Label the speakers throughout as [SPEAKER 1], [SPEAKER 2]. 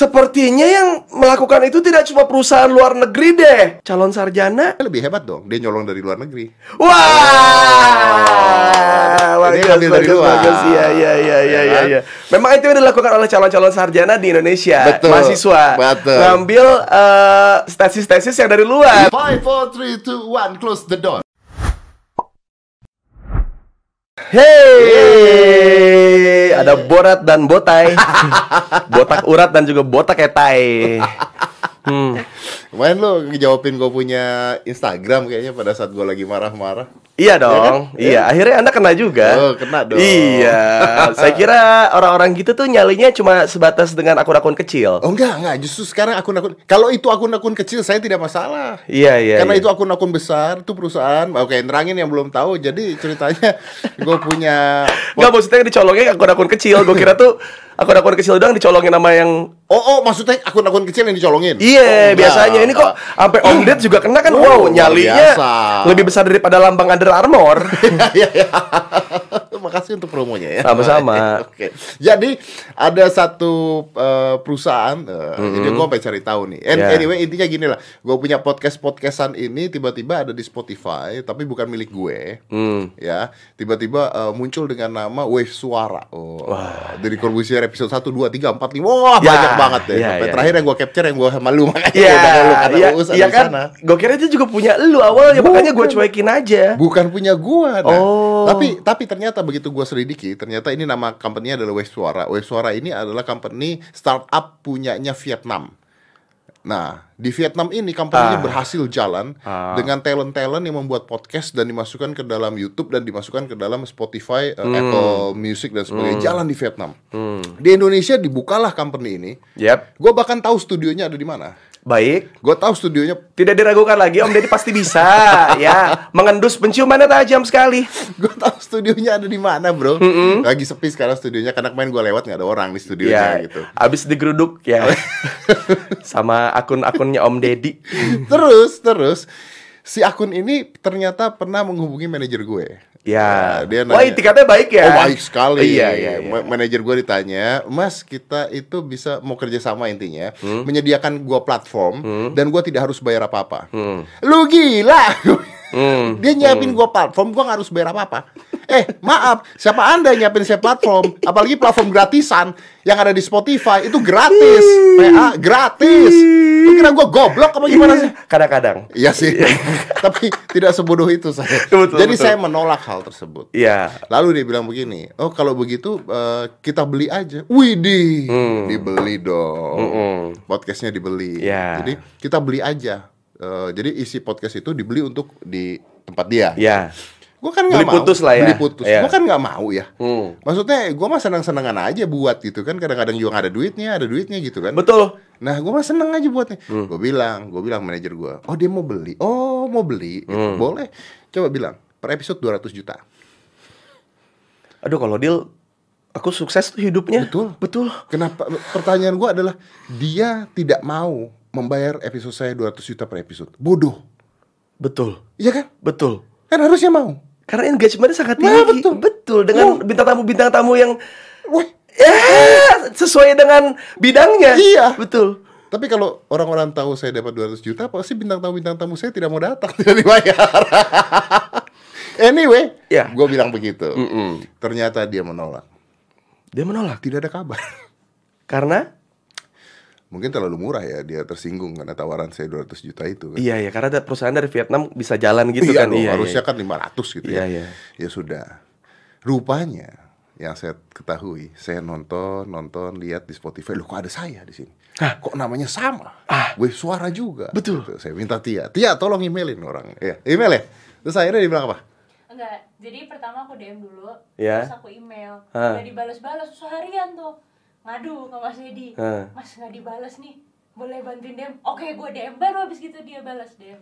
[SPEAKER 1] Sepertinya yang melakukan itu tidak cuma perusahaan luar negeri deh. Calon sarjana.
[SPEAKER 2] Lebih hebat dong, dia nyolong dari luar negeri.
[SPEAKER 1] Wah,
[SPEAKER 2] Oh, Ini
[SPEAKER 1] bagus,
[SPEAKER 2] ambil dari luar.
[SPEAKER 1] bagus. Iya, iya, iya, iya,
[SPEAKER 2] Ya
[SPEAKER 1] iya,
[SPEAKER 2] kan?
[SPEAKER 1] iya. Memang itu yang dilakukan oleh calon-calon sarjana di Indonesia.
[SPEAKER 2] Betul,
[SPEAKER 1] Mahasiswa.
[SPEAKER 2] betul.
[SPEAKER 1] Ngambil eh, tesis-tesis yang dari luar.
[SPEAKER 2] Five, four, three, two, one, close the door.
[SPEAKER 1] Hey, ada borat dan botai, botak urat dan juga botak ketai. Hmm.
[SPEAKER 2] Kemarin lo ngejawabin gue punya Instagram kayaknya pada saat gue lagi marah-marah.
[SPEAKER 1] Iya dong,
[SPEAKER 2] kan?
[SPEAKER 1] iya. Akhirnya anda kena juga.
[SPEAKER 2] Oh, kena dong.
[SPEAKER 1] Iya, saya kira orang-orang gitu tuh nyalinya cuma sebatas dengan akun-akun kecil.
[SPEAKER 2] Oh enggak, enggak. Justru sekarang akun-akun Kalau itu akun-akun kecil saya tidak masalah.
[SPEAKER 1] Iya, iya.
[SPEAKER 2] Karena
[SPEAKER 1] iya.
[SPEAKER 2] itu akun-akun besar, itu perusahaan. Oke, nerangin yang belum tahu. Jadi ceritanya gue punya
[SPEAKER 1] Nggak maksudnya dicolongnya akun-akun kecil. Gue kira tuh akun-akun kecil doang dicolongin sama yang
[SPEAKER 2] Oh, oh, maksudnya akun-akun kecil yang dicolongin?
[SPEAKER 1] Iya,
[SPEAKER 2] Oh,
[SPEAKER 1] biasanya ini kok sampai Om Ded juga kena kan.
[SPEAKER 2] Oh,
[SPEAKER 1] wow, nyalinya
[SPEAKER 2] biasa.
[SPEAKER 1] lebih besar daripada lambang Under Armour.
[SPEAKER 2] Iya. Makasih untuk promonya ya.
[SPEAKER 1] Sama-sama.
[SPEAKER 2] Oke. Jadi ada satu eh, perusahaan, eh, jadi gue sampai cari tahu nih. And
[SPEAKER 1] Ya.
[SPEAKER 2] Anyway intinya gini lah, gue punya podcast podcastan ini tiba-tiba ada di Spotify, tapi bukan milik gue.
[SPEAKER 1] Hmm.
[SPEAKER 2] Ya, tiba-tiba eh, muncul dengan nama Wave Suara. Oh, dari Corbusier episode 1, 2, 3, 4, 5. Wah,
[SPEAKER 1] Ya,
[SPEAKER 2] banyak banget
[SPEAKER 1] ya,
[SPEAKER 2] Sampai
[SPEAKER 1] ya,
[SPEAKER 2] terakhir
[SPEAKER 1] ya.
[SPEAKER 2] yang gue capture yang gue sama lu makanya
[SPEAKER 1] Iya,
[SPEAKER 2] udah lu karena
[SPEAKER 1] iya,
[SPEAKER 2] urusan
[SPEAKER 1] iya
[SPEAKER 2] di
[SPEAKER 1] kan. Gue kira itu juga punya lu awalnya, makanya gue cuekin aja.
[SPEAKER 2] Bukan punya gua. Nah,
[SPEAKER 1] Oh.
[SPEAKER 2] Tapi tapi ternyata begitu gua selidiki, ternyata ini nama company adalah Wave Suara. Ini adalah company startup punyanya Vietnam. Nah, di Vietnam ini company-nya
[SPEAKER 1] Ah.
[SPEAKER 2] berhasil jalan
[SPEAKER 1] Ah.
[SPEAKER 2] dengan talent-talent yang membuat podcast dan dimasukkan ke dalam YouTube dan dimasukkan ke dalam Spotify,
[SPEAKER 1] Hmm.
[SPEAKER 2] eh, Apple Music dan sebagainya. Jalan di Vietnam. Di Indonesia dibukalah company ini.
[SPEAKER 1] Yap,
[SPEAKER 2] Gua bahkan tahu studionya ada di mana.
[SPEAKER 1] Baik.
[SPEAKER 2] Gua tahu studionya
[SPEAKER 1] Tidak diragukan lagi, Om Deddy pasti bisa. ya, mengendus penciumannya tajam sekali.
[SPEAKER 2] gue tahu studionya ada di mana bro lagi sepi sekarang studionya karena kemarin gue lewat nggak ada orang di studionya
[SPEAKER 1] Ya,
[SPEAKER 2] gitu
[SPEAKER 1] abis digeruduk ya. Sama akun-akunnya Om Deddy.
[SPEAKER 2] terus terus si akun ini ternyata pernah menghubungi manajer gue
[SPEAKER 1] Ya.
[SPEAKER 2] Nah, dia
[SPEAKER 1] Wah,
[SPEAKER 2] nanya-
[SPEAKER 1] itikatnya baik ya.
[SPEAKER 2] Oh baik sekali.
[SPEAKER 1] Iya, iya, iya.
[SPEAKER 2] Ma- Manajer gue ditanya, Mas kita itu bisa mau kerja sama intinya,
[SPEAKER 1] Hmm.
[SPEAKER 2] menyediakan gue platform dan gue tidak harus bayar apa-apa.
[SPEAKER 1] Hmm.
[SPEAKER 2] Lu gila.
[SPEAKER 1] Hmm.
[SPEAKER 2] Dia nyiapin gua platform, gua nggak harus bayar apa-apa. Eh, maaf, siapa anda yang nyiapin saya platform? Apalagi platform gratisan yang ada di Spotify itu gratis, PA gratis. Lu kira gua goblok apa gimana sih?
[SPEAKER 1] Kadang-kadang.
[SPEAKER 2] Iya sih, tapi tidak sebodoh itu saya.
[SPEAKER 1] Betul,
[SPEAKER 2] Jadi
[SPEAKER 1] betul.
[SPEAKER 2] saya menolak hal tersebut.
[SPEAKER 1] Iya.
[SPEAKER 2] Lalu dia bilang begini, oh kalau begitu eh, kita beli aja. Widih, dibeli dong.
[SPEAKER 1] Mm-mm.
[SPEAKER 2] Podcastnya dibeli.
[SPEAKER 1] Ya.
[SPEAKER 2] Jadi kita beli aja. Eh, jadi isi podcast itu dibeli untuk di tempat dia.
[SPEAKER 1] Ya.
[SPEAKER 2] Gue kan nggak
[SPEAKER 1] Beli
[SPEAKER 2] mau.
[SPEAKER 1] putus lah ya.
[SPEAKER 2] Beli putus.
[SPEAKER 1] Iya.
[SPEAKER 2] Gue kan nggak mau ya.
[SPEAKER 1] Hmm.
[SPEAKER 2] Maksudnya gue mah senang-senangan aja buat gitu kan. Kadang-kadang juga ada duitnya, ada duitnya gitu kan.
[SPEAKER 1] Betul.
[SPEAKER 2] Nah, gue mah seneng aja buatnya.
[SPEAKER 1] Hmm.
[SPEAKER 2] Gue bilang, gue bilang manajer gue, oh dia mau beli, oh mau beli, Gitu.
[SPEAKER 1] Hmm.
[SPEAKER 2] boleh. Coba bilang per episode 200 juta.
[SPEAKER 1] Aduh kalau deal aku sukses tuh hidupnya.
[SPEAKER 2] Betul.
[SPEAKER 1] Betul.
[SPEAKER 2] Kenapa? Pertanyaan gue adalah dia tidak mau membayar episode saya 200 juta per episode. Bodoh.
[SPEAKER 1] Betul.
[SPEAKER 2] Iya kan?
[SPEAKER 1] Betul.
[SPEAKER 2] Kan harusnya mau.
[SPEAKER 1] Karena engagementnya sangat
[SPEAKER 2] Nah,
[SPEAKER 1] tinggi.
[SPEAKER 2] betul.
[SPEAKER 1] Dengan
[SPEAKER 2] Oh.
[SPEAKER 1] bintang tamu bintang tamu yang
[SPEAKER 2] Wah,
[SPEAKER 1] ya sesuai dengan bidangnya.
[SPEAKER 2] Iya.
[SPEAKER 1] Betul.
[SPEAKER 2] Tapi kalau orang-orang tahu saya dapat 200 juta, pasti bintang tamu bintang tamu saya tidak mau datang, tidak dibayar. anyway,
[SPEAKER 1] Ya.
[SPEAKER 2] gue bilang begitu.
[SPEAKER 1] Mm-mm.
[SPEAKER 2] Ternyata dia menolak.
[SPEAKER 1] Dia menolak
[SPEAKER 2] Tidak ada kabar.
[SPEAKER 1] karena
[SPEAKER 2] Mungkin terlalu murah ya, dia tersinggung karena tawaran saya 200 juta itu. Kan.
[SPEAKER 1] iya ya karena ada perusahaan dari Vietnam bisa jalan gitu
[SPEAKER 2] iya
[SPEAKER 1] kan.
[SPEAKER 2] loh,
[SPEAKER 1] iya,
[SPEAKER 2] harusnya
[SPEAKER 1] iya.
[SPEAKER 2] kan 500 gitu
[SPEAKER 1] Iya,
[SPEAKER 2] ya.
[SPEAKER 1] iya.
[SPEAKER 2] Ya sudah. Rupanya yang saya ketahui, saya nonton, nonton, lihat di Spotify, loh kok ada saya di sini?
[SPEAKER 1] Hah?
[SPEAKER 2] Kok namanya sama?
[SPEAKER 1] Ah.
[SPEAKER 2] Wave suara juga.
[SPEAKER 1] Betul.
[SPEAKER 2] Gitu. Saya minta Tia, Tia tolong emailin orang. Ya, email ya. Terus akhirnya dia bilang apa?
[SPEAKER 3] Enggak, jadi pertama aku DM dulu,
[SPEAKER 1] Ya.
[SPEAKER 3] terus aku email,
[SPEAKER 1] Ah.
[SPEAKER 3] udah dibalas-balas seharian tuh, ngadu ke Mas Edi,
[SPEAKER 1] Ah.
[SPEAKER 3] Mas nggak dibalas nih, boleh bantuin DM? Oke, gue DM baru habis gitu dia balas DM.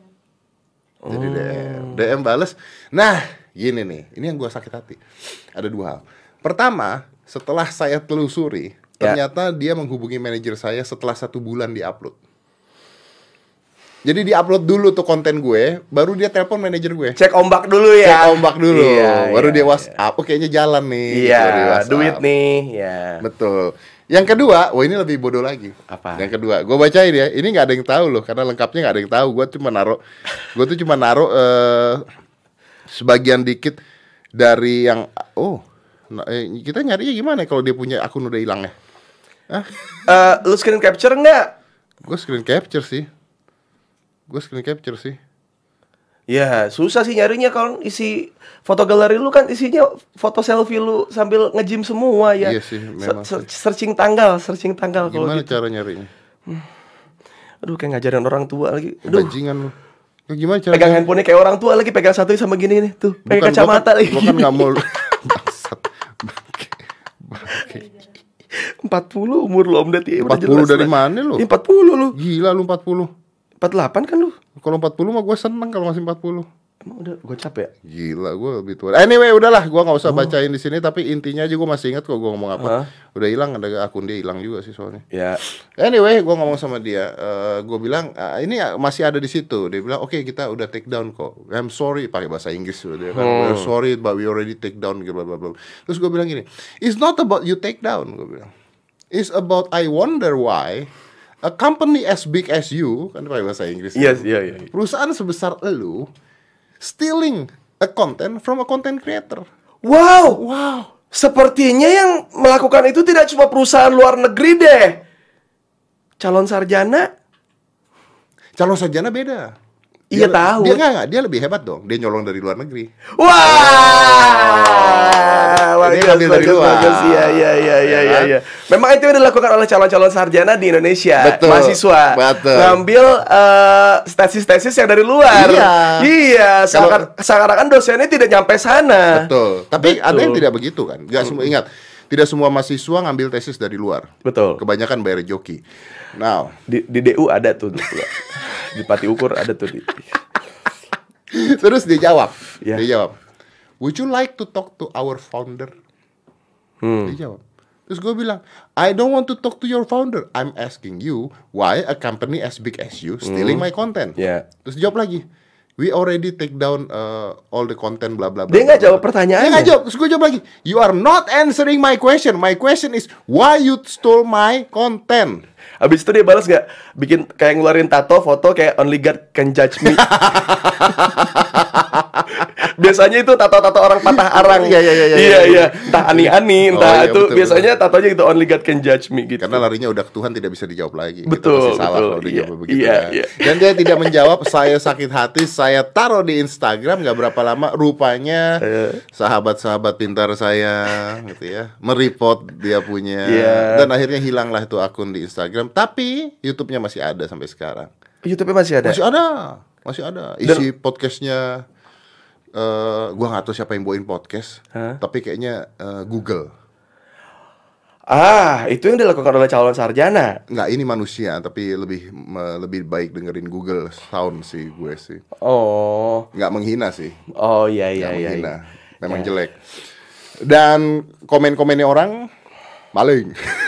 [SPEAKER 2] Jadi. DM, DM bales. Nah, gini nih, ini yang gua sakit hati. Ada dua hal. Pertama, setelah saya telusuri,
[SPEAKER 1] Ya.
[SPEAKER 2] ternyata dia menghubungi manajer saya setelah satu bulan di-upload. Jadi di-upload dulu tuh konten gue, baru dia telepon manajer gue.
[SPEAKER 1] Cek ombak dulu ya.
[SPEAKER 2] Cek ombak dulu,
[SPEAKER 1] Iya,
[SPEAKER 2] baru
[SPEAKER 1] iya,
[SPEAKER 2] dia WhatsApp. Oh, kayaknya jalan nih.
[SPEAKER 1] Iya,
[SPEAKER 2] dia WhatsApp.
[SPEAKER 1] duit nih, ya.
[SPEAKER 2] Betul. Yang kedua, wah ini lebih bodoh lagi.
[SPEAKER 1] Apa?
[SPEAKER 2] Yang kedua, gue bacain ya. Ini nggak ada yang tahu loh, karena lengkapnya nggak ada yang tahu. Gue cuma naruh, gue tuh cuma naruh eh, sebagian dikit dari yang oh, nah, eh, kita nyarinya gimana ya kalau dia punya akun udah hilang ya?
[SPEAKER 1] Eh, lu screen capture nggak?
[SPEAKER 2] Gue screen capture sih. Gue screen capture sih.
[SPEAKER 1] Ya susah sih nyarinya kalau isi foto galeri lu kan isinya foto selfie lu sambil nge-gym semua ya.
[SPEAKER 2] Iya sih, memang
[SPEAKER 1] Se- se- searching tanggal, searching tanggal kalau
[SPEAKER 2] Gimana
[SPEAKER 1] gitu.
[SPEAKER 2] cara nyarinya?
[SPEAKER 1] Aduh kayak ngajarin orang tua lagi. Aduh.
[SPEAKER 2] Bajingan lu. Ya, gimana cara?
[SPEAKER 1] Pegang handphonenya kayak orang tua lagi, pegang satu sama gini nih tuh,
[SPEAKER 2] Bukan,
[SPEAKER 1] pakai kacamata lagi.
[SPEAKER 2] Gua kan nggak mau. Bangsat. Bangke.
[SPEAKER 1] 40 umur lu Om udah
[SPEAKER 2] 40
[SPEAKER 1] jelas
[SPEAKER 2] dari mana lu?
[SPEAKER 1] Ya, 40 lu.
[SPEAKER 2] Gila lu 40.
[SPEAKER 1] 48 kan lu?
[SPEAKER 2] Kalau 40 mah gue seneng kalau masih 40.
[SPEAKER 1] Emang udah gue capek ya?
[SPEAKER 2] Gila gue lebih tua. Anyway udahlah gue nggak usah bacain di sini tapi intinya aja gue masih ingat kok gue ngomong apa.
[SPEAKER 1] Hah?
[SPEAKER 2] Udah hilang ada akun dia hilang juga sih soalnya.
[SPEAKER 1] Ya.
[SPEAKER 2] Anyway gue ngomong sama dia, Eh gue bilang "Ah, ini masih ada di situ. Dia bilang oke kita udah take down kok. I'm sorry pakai bahasa Inggris dia kan. We're sorry but we already take down gitu bla bla bla. Terus gue bilang gini, it's not about you take down gue bilang. It's about I wonder why a company as big as you kan pakai bahasa Inggris.
[SPEAKER 1] Iya, iya, iya.
[SPEAKER 2] perusahaan sebesar elu stealing a content from a content creator.
[SPEAKER 1] Wow, wow. Sepertinya yang melakukan itu tidak cuma perusahaan luar negeri deh. Calon sarjana
[SPEAKER 2] Calon sarjana beda.
[SPEAKER 1] Iya,
[SPEAKER 2] Dia-
[SPEAKER 1] tahu.
[SPEAKER 2] Dia nggak nggak, dia lebih hebat dong. Dia nyolong dari luar negeri.
[SPEAKER 1] Wah, bagus,
[SPEAKER 2] ambil dari luar.
[SPEAKER 1] bagus. Iya, iya, iya, iya,
[SPEAKER 2] Ya
[SPEAKER 1] iya,
[SPEAKER 2] kan?
[SPEAKER 1] iya. Memang itu yang dilakukan oleh calon-calon sarjana di Indonesia,
[SPEAKER 2] Betul,
[SPEAKER 1] mahasiswa,
[SPEAKER 2] betul.
[SPEAKER 1] ngambil eh, tesis-tesis yang dari luar.
[SPEAKER 2] Iya.
[SPEAKER 1] iya. Seakan, seakan-akan dosennya tidak nyampe sana.
[SPEAKER 2] Betul. Tapi
[SPEAKER 1] Betul.
[SPEAKER 2] ada yang tidak begitu kan? Gak semua ingat. Tidak semua mahasiswa ngambil tesis dari luar.
[SPEAKER 1] Betul.
[SPEAKER 2] Kebanyakan bayar joki. Now,
[SPEAKER 1] Di, di DU ada tuh, di Pati Ukur ada tuh. Di,
[SPEAKER 2] terus dia jawab.
[SPEAKER 1] Iya.
[SPEAKER 2] Dia jawab. Would you like to talk to our founder?
[SPEAKER 1] Hmm.
[SPEAKER 2] Dia jawab. Terus gue bilang, I don't want to talk to your founder. I'm asking you why a company as big as you stealing my content.
[SPEAKER 1] Ya.
[SPEAKER 2] Terus jawab lagi. We already take down uh, all the content bla bla bla.
[SPEAKER 1] Dia nggak jawab
[SPEAKER 2] bla."
[SPEAKER 1] pertanyaannya.
[SPEAKER 2] Dia nggak jawab. Terus gue jawab lagi. You are not answering my question. My question is why you stole my content.
[SPEAKER 1] Habis itu dia balas gak? Bikin kayak ngeluarin tato foto kayak only God can judge me. biasanya itu tato-tato orang patah arang.
[SPEAKER 2] Iya, iya, iya, iya,
[SPEAKER 1] iya,
[SPEAKER 2] iya.
[SPEAKER 1] iya. Entah ani-ani,
[SPEAKER 2] Oh,
[SPEAKER 1] entah
[SPEAKER 2] iya,
[SPEAKER 1] itu
[SPEAKER 2] betul,
[SPEAKER 1] biasanya tatonya gitu only God can judge me gitu.
[SPEAKER 2] Karena larinya udah ke Tuhan tidak bisa dijawab lagi. Kita
[SPEAKER 1] Betul,
[SPEAKER 2] pasti salah
[SPEAKER 1] betul.
[SPEAKER 2] kalau dijawab
[SPEAKER 1] Iya,
[SPEAKER 2] begitu
[SPEAKER 1] iya,
[SPEAKER 2] kan.
[SPEAKER 1] iya.
[SPEAKER 2] Dan dia tidak menjawab. Saya sakit hati. Saya taruh di Instagram. Gak berapa lama. Rupanya sahabat-sahabat pintar saya, gitu ya, mereport dia punya.
[SPEAKER 1] Iya.
[SPEAKER 2] Dan akhirnya hilanglah itu akun di Instagram. Tapi YouTube-nya masih ada sampai sekarang.
[SPEAKER 1] YouTube masih ada.
[SPEAKER 2] Masih ada, masih ada. Isi podcastnya. Eh gua nggak tahu siapa yang bawain podcast,
[SPEAKER 1] Hah?
[SPEAKER 2] tapi kayaknya eh, Google.
[SPEAKER 1] Ah, itu yang dilakukan oleh calon sarjana.
[SPEAKER 2] Nggak ini manusia, tapi lebih me- lebih baik dengerin Google Sound sih gue sih.
[SPEAKER 1] Oh.
[SPEAKER 2] Nggak menghina sih,
[SPEAKER 1] Oh iya iya
[SPEAKER 2] nggak
[SPEAKER 1] iya.
[SPEAKER 2] menghina.
[SPEAKER 1] iya.
[SPEAKER 2] Memang jelek. Dan komen-komennya orang maling.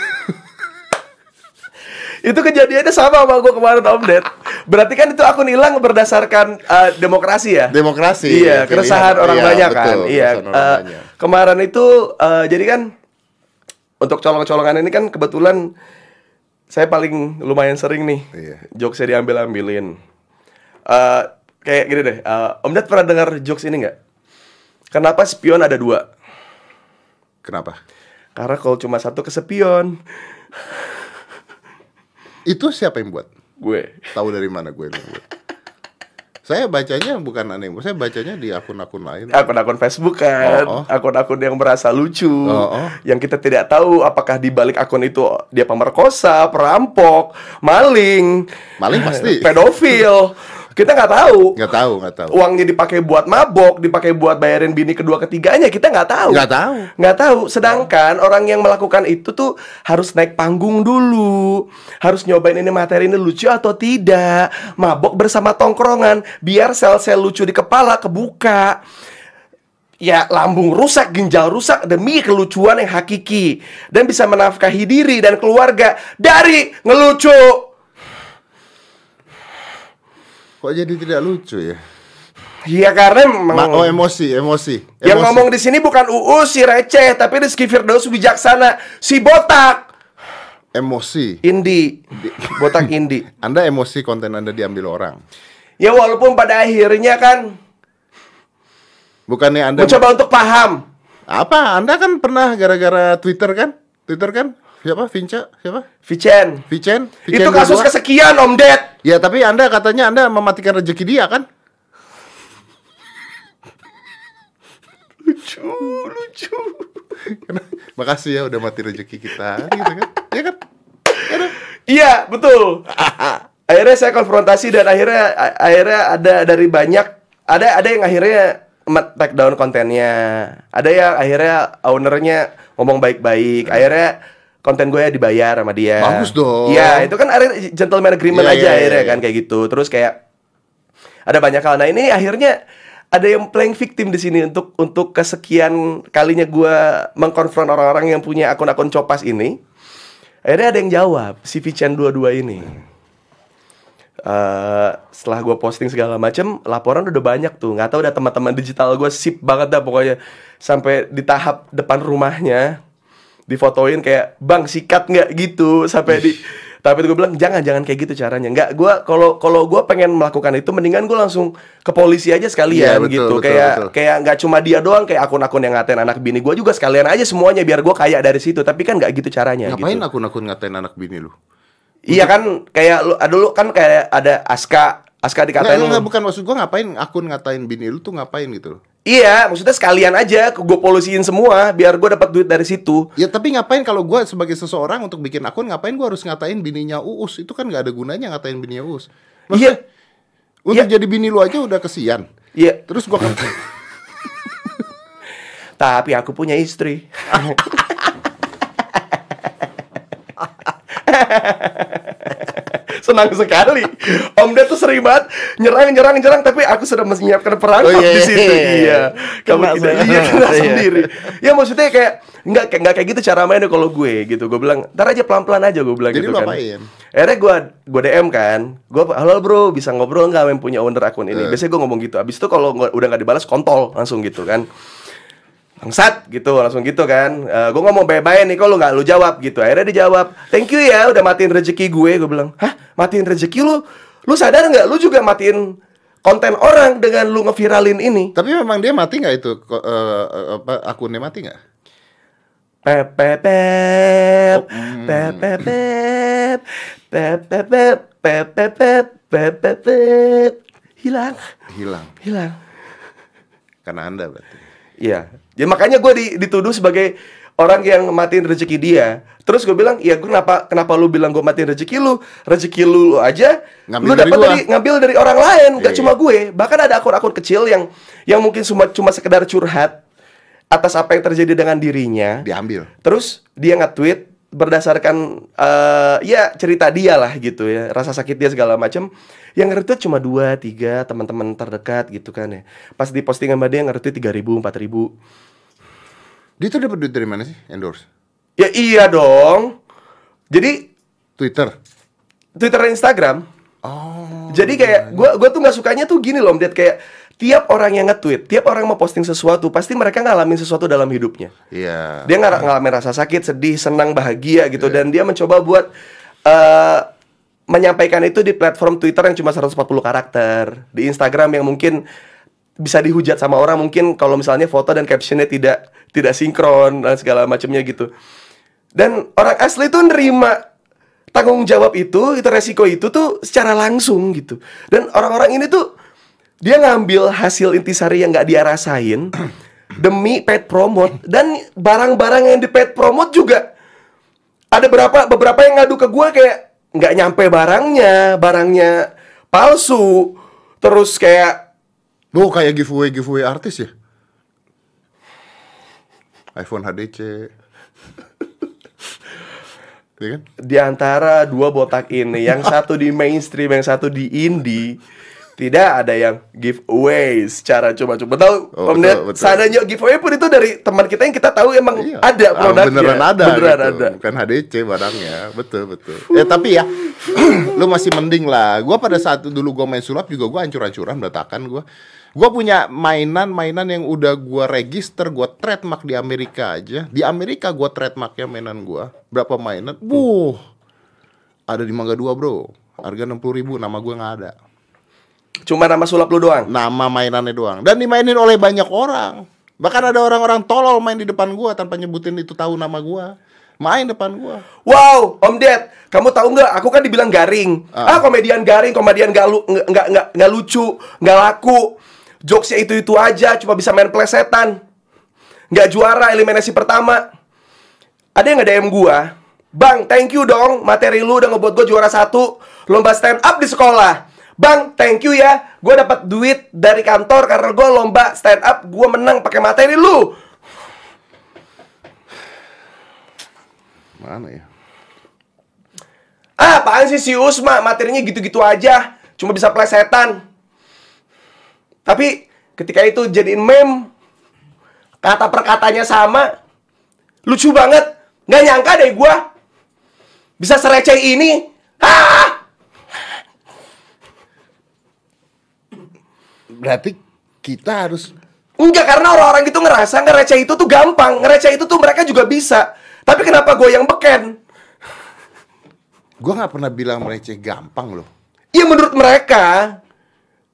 [SPEAKER 1] Itu kejadiannya sama sama gue kemarin Om Ded. Berarti kan itu akun hilang berdasarkan eh, demokrasi ya?
[SPEAKER 2] Demokrasi.
[SPEAKER 1] Iya,
[SPEAKER 2] pilihan.
[SPEAKER 1] keresahan orang
[SPEAKER 2] Iya,
[SPEAKER 1] banyak
[SPEAKER 2] betul,
[SPEAKER 1] kan. Iya.
[SPEAKER 2] banyak.
[SPEAKER 1] kemarin itu eh, jadi kan untuk colong-colongan ini kan kebetulan saya paling lumayan sering nih.
[SPEAKER 2] Iya.
[SPEAKER 1] Jokesnya diambil-ambilin. Eh, kayak gini deh. eh, Om Ded pernah dengar jokes ini nggak? Kenapa spion ada dua?
[SPEAKER 2] Kenapa?
[SPEAKER 1] Karena kalau cuma satu kesepion.
[SPEAKER 2] Itu siapa yang buat?
[SPEAKER 1] Gue.
[SPEAKER 2] Tahu dari mana gue yang buat? Saya bacanya bukan aneh, saya bacanya di akun-akun lain.
[SPEAKER 1] akun-akun Facebook kan,
[SPEAKER 2] Oh, oh.
[SPEAKER 1] akun-akun yang merasa lucu,
[SPEAKER 2] Oh, oh.
[SPEAKER 1] yang kita tidak tahu apakah di balik akun itu dia pemerkosa, perampok, maling,
[SPEAKER 2] Maling pasti.
[SPEAKER 1] pedofil, kita nggak tahu.
[SPEAKER 2] Nggak tahu, nggak tahu.
[SPEAKER 1] Uangnya dipakai buat mabok, dipakai buat bayarin bini kedua ketiganya, kita nggak tahu.
[SPEAKER 2] Nggak tahu.
[SPEAKER 1] Nggak tahu. Sedangkan orang yang melakukan itu tuh harus naik panggung dulu, harus nyobain ini materi ini lucu atau tidak, mabok bersama tongkrongan, biar sel-sel lucu di kepala kebuka. Ya, lambung rusak, ginjal rusak demi kelucuan yang hakiki dan bisa menafkahi diri dan keluarga dari ngelucu.
[SPEAKER 2] Kok jadi tidak lucu ya?
[SPEAKER 1] Iya karena memang
[SPEAKER 2] Ma- oh emosi, emosi.
[SPEAKER 1] Yang
[SPEAKER 2] Emosi.
[SPEAKER 1] ngomong di sini bukan UU si receh, tapi Rizky Firdaus bijaksana, si botak.
[SPEAKER 2] Emosi.
[SPEAKER 1] Indie, botak indie.
[SPEAKER 2] Anda emosi konten Anda diambil orang.
[SPEAKER 1] Ya walaupun pada akhirnya kan
[SPEAKER 2] Bukannya Anda
[SPEAKER 1] mencoba untuk paham.
[SPEAKER 2] apa? Anda kan pernah gara-gara Twitter kan? Twitter kan? Siapa? Vinca? Siapa?
[SPEAKER 1] Vicen,
[SPEAKER 2] Vicen?
[SPEAKER 1] itu kasus
[SPEAKER 2] 22?
[SPEAKER 1] kesekian Om Ded.
[SPEAKER 2] Ya tapi Anda katanya Anda mematikan rezeki dia kan?
[SPEAKER 1] Lucu, lucu.
[SPEAKER 2] Makasih ya udah mati rezeki kita gitu kan? Ya kan? Ya kan?
[SPEAKER 1] Iya, betul. akhirnya saya konfrontasi dan akhirnya akhirnya ada dari banyak ada ada yang akhirnya take down kontennya. Ada yang akhirnya ownernya ngomong baik-baik. Akhirnya konten gue dibayar sama dia.
[SPEAKER 2] Bagus dong.
[SPEAKER 1] Iya, itu kan akhirnya gentleman agreement
[SPEAKER 2] Iya,
[SPEAKER 1] aja
[SPEAKER 2] iya,
[SPEAKER 1] akhirnya
[SPEAKER 2] iya,
[SPEAKER 1] kan kayak gitu. Terus kayak ada banyak hal. Nah ini akhirnya ada yang playing victim di sini untuk untuk kesekian kalinya gue mengkonfront orang-orang yang punya akun-akun copas ini. Akhirnya ada yang jawab si Vicen 22 ini. Eh, setelah gue posting segala macem, laporan udah banyak tuh. Nggak tahu udah teman-teman digital gue sip banget dah pokoknya sampai di tahap depan rumahnya difotoin kayak bang sikat nggak gitu sampai di tapi gue bilang jangan jangan kayak gitu caranya nggak gue kalau kalau gue pengen melakukan itu mendingan gue langsung ke polisi aja sekalian
[SPEAKER 2] Iya, betul,
[SPEAKER 1] gitu
[SPEAKER 2] betul,
[SPEAKER 1] kayak
[SPEAKER 2] betul.
[SPEAKER 1] kayak nggak cuma dia doang kayak akun-akun yang ngatain anak bini gue juga sekalian aja semuanya biar gue kaya dari situ tapi kan nggak gitu caranya
[SPEAKER 2] Ngapain
[SPEAKER 1] gitu.
[SPEAKER 2] akun-akun ngatain anak bini lu?
[SPEAKER 1] iya kan kayak lu ada lu kan kayak ada Aska Aska
[SPEAKER 2] Nggak,
[SPEAKER 1] dikatain
[SPEAKER 2] nggak, bukan maksud gua ngapain akun ngatain bini lu tuh ngapain gitu loh.
[SPEAKER 1] Iya maksudnya sekalian aja gue polusiin semua biar gue dapat duit dari situ
[SPEAKER 2] Ya tapi ngapain kalau gua sebagai seseorang untuk bikin akun ngapain gua harus ngatain bininya Uus? Itu kan nggak ada gunanya ngatain bininya Uus. Maksudnya,
[SPEAKER 1] Iya.
[SPEAKER 2] Untuk
[SPEAKER 1] Iya.
[SPEAKER 2] jadi bini lu aja udah kesian.
[SPEAKER 1] iya
[SPEAKER 2] Terus gua kan
[SPEAKER 1] Tapi aku punya istri. Senang sekali. Om Ded tuh sering banget nyerang nyerang nyerang tapi aku sudah menyiapkan perangkap
[SPEAKER 2] Oh, iya,
[SPEAKER 1] di situ.
[SPEAKER 2] iya.
[SPEAKER 1] Iya. Kamu
[SPEAKER 2] Kena
[SPEAKER 1] tidak iya kena
[SPEAKER 2] Iya.
[SPEAKER 1] sendiri. Ya maksudnya kayak nggak kayak nggak kayak gitu cara mainnya kalau gue gitu. Gue bilang, "Ntar aja pelan-pelan aja gue bilang
[SPEAKER 2] Jadi
[SPEAKER 1] gitu kan."
[SPEAKER 2] apain?
[SPEAKER 1] Akhirnya gue gue DM kan, gue halo bro bisa ngobrol nggak yang punya owner akun ini?
[SPEAKER 2] Eh.
[SPEAKER 1] Biasanya gue ngomong gitu. Abis itu kalau udah nggak dibalas kontol langsung gitu kan bangsat gitu langsung gitu kan uh, gue ngomong bye-bye nih kok lu nggak lu jawab gitu akhirnya dijawab thank you ya udah matiin rezeki gue gue bilang hah matiin rezeki lu lu sadar nggak lu juga matiin konten orang dengan lu ngeviralin ini
[SPEAKER 2] tapi memang dia mati nggak itu uh, apa akunnya mati nggak
[SPEAKER 1] hilang
[SPEAKER 2] hilang
[SPEAKER 1] hilang
[SPEAKER 2] karena anda berarti
[SPEAKER 1] iya Ya makanya gue di- dituduh sebagai orang yang matiin rezeki dia. Terus gue bilang, ya gue kenapa kenapa lu bilang gue matiin rezeki lu? Rezeki lu, lu aja,
[SPEAKER 2] Ngambil
[SPEAKER 1] lu dapat dari ngambil dari orang lain, gak
[SPEAKER 2] Iya,
[SPEAKER 1] cuma gue. Bahkan ada akun-akun kecil yang yang mungkin cuma cuma sekedar curhat atas apa yang terjadi dengan dirinya.
[SPEAKER 2] Diambil.
[SPEAKER 1] Terus dia nge-tweet berdasarkan eh, ya cerita dia lah gitu ya, rasa sakit dia segala macam. Yang nge-retweet cuma dua, tiga teman-teman terdekat gitu kan ya. Pas di postingan sama dia nge-retweet tiga ribu, empat ribu.
[SPEAKER 2] Dia tuh dapat duit dari mana sih? Endorse.
[SPEAKER 1] Ya iya dong. Jadi
[SPEAKER 2] Twitter.
[SPEAKER 1] Twitter dan Instagram.
[SPEAKER 2] Oh.
[SPEAKER 1] Jadi kayak gua gua tuh nggak sukanya tuh gini loh, Ded kayak tiap orang yang nge-tweet, tiap orang mau posting sesuatu, pasti mereka ngalamin sesuatu dalam hidupnya.
[SPEAKER 2] Iya.
[SPEAKER 1] Dia nggak ngalamin rasa sakit, sedih, senang, bahagia gitu dan dia mencoba buat eh menyampaikan itu di platform Twitter yang cuma 140 karakter, di Instagram yang mungkin bisa dihujat sama orang mungkin kalau misalnya foto dan captionnya tidak tidak sinkron dan segala macamnya gitu. Dan orang asli tuh nerima tanggung jawab itu, itu resiko itu tuh secara langsung gitu. Dan orang-orang ini tuh dia ngambil hasil intisari yang nggak dia rasain demi paid promote dan barang-barang yang di paid promote juga ada berapa beberapa yang ngadu ke gua kayak nggak nyampe barangnya, barangnya palsu, terus kayak
[SPEAKER 2] Oh kayak giveaway giveaway artis ya? iPhone HDC. Iya kan?
[SPEAKER 1] di antara dua botak ini, yang satu di mainstream, yang satu di indie, Tidak ada yang giveaway secara coba-coba tahu
[SPEAKER 2] Oh,
[SPEAKER 1] Om Ded. Seandainya giveaway pun itu dari teman kita yang kita tahu emang
[SPEAKER 2] Iya.
[SPEAKER 1] ada
[SPEAKER 2] Ah,
[SPEAKER 1] produknya.
[SPEAKER 2] beneran ada
[SPEAKER 1] Beneran
[SPEAKER 2] gitu.
[SPEAKER 1] ada.
[SPEAKER 2] bukan HDC barangnya betul betul ya tapi ya lu masih mending lah gua pada saat dulu gua main sulap juga gua hancur-hancuran berantakan gua gua punya mainan-mainan yang udah gua register gua trademark di Amerika aja. Di Amerika gua trademarknya mainan gua. Berapa mainan? Buh. Ada di Mangga 2 bro. Harga 60.000 ribu nama gua nggak ada.
[SPEAKER 1] Cuma nama sulap lu doang.
[SPEAKER 2] nama mainannya doang. Dan dimainin oleh banyak orang. Bahkan ada orang-orang tolol main di depan gua tanpa nyebutin itu tahu nama gua. Main depan gua.
[SPEAKER 1] Wow, Om Ded, kamu tahu nggak? Aku kan dibilang garing. Ah,
[SPEAKER 2] Ah.
[SPEAKER 1] komedian garing, komedian gak, lu, nggak nggak nggak nggak lucu, nggak laku. Jokesnya itu itu aja, cuma bisa main plesetan. Nggak juara eliminasi pertama. Ada yang nge DM gua, Bang, thank you dong, materi lu udah ngebuat gua juara satu lomba stand up di sekolah. Bang, thank you ya, gua dapat duit dari kantor karena gua lomba stand up, gua menang pakai materi lu.
[SPEAKER 2] mana ya
[SPEAKER 1] Ah, apaan sih si Usma? Materinya gitu-gitu aja. Cuma bisa plesetan. Tapi ketika itu jadiin meme, kata per katanya sama. Lucu banget. Nggak nyangka deh gua. Bisa sereceh ini. Ah!
[SPEAKER 2] berarti kita harus
[SPEAKER 1] Enggak, karena orang-orang itu ngerasa ngereceh itu tuh gampang. Ngereceh itu tuh mereka juga bisa. Tapi kenapa gue yang beken?
[SPEAKER 2] gua nggak pernah bilang mereceh gampang loh
[SPEAKER 1] Iya menurut mereka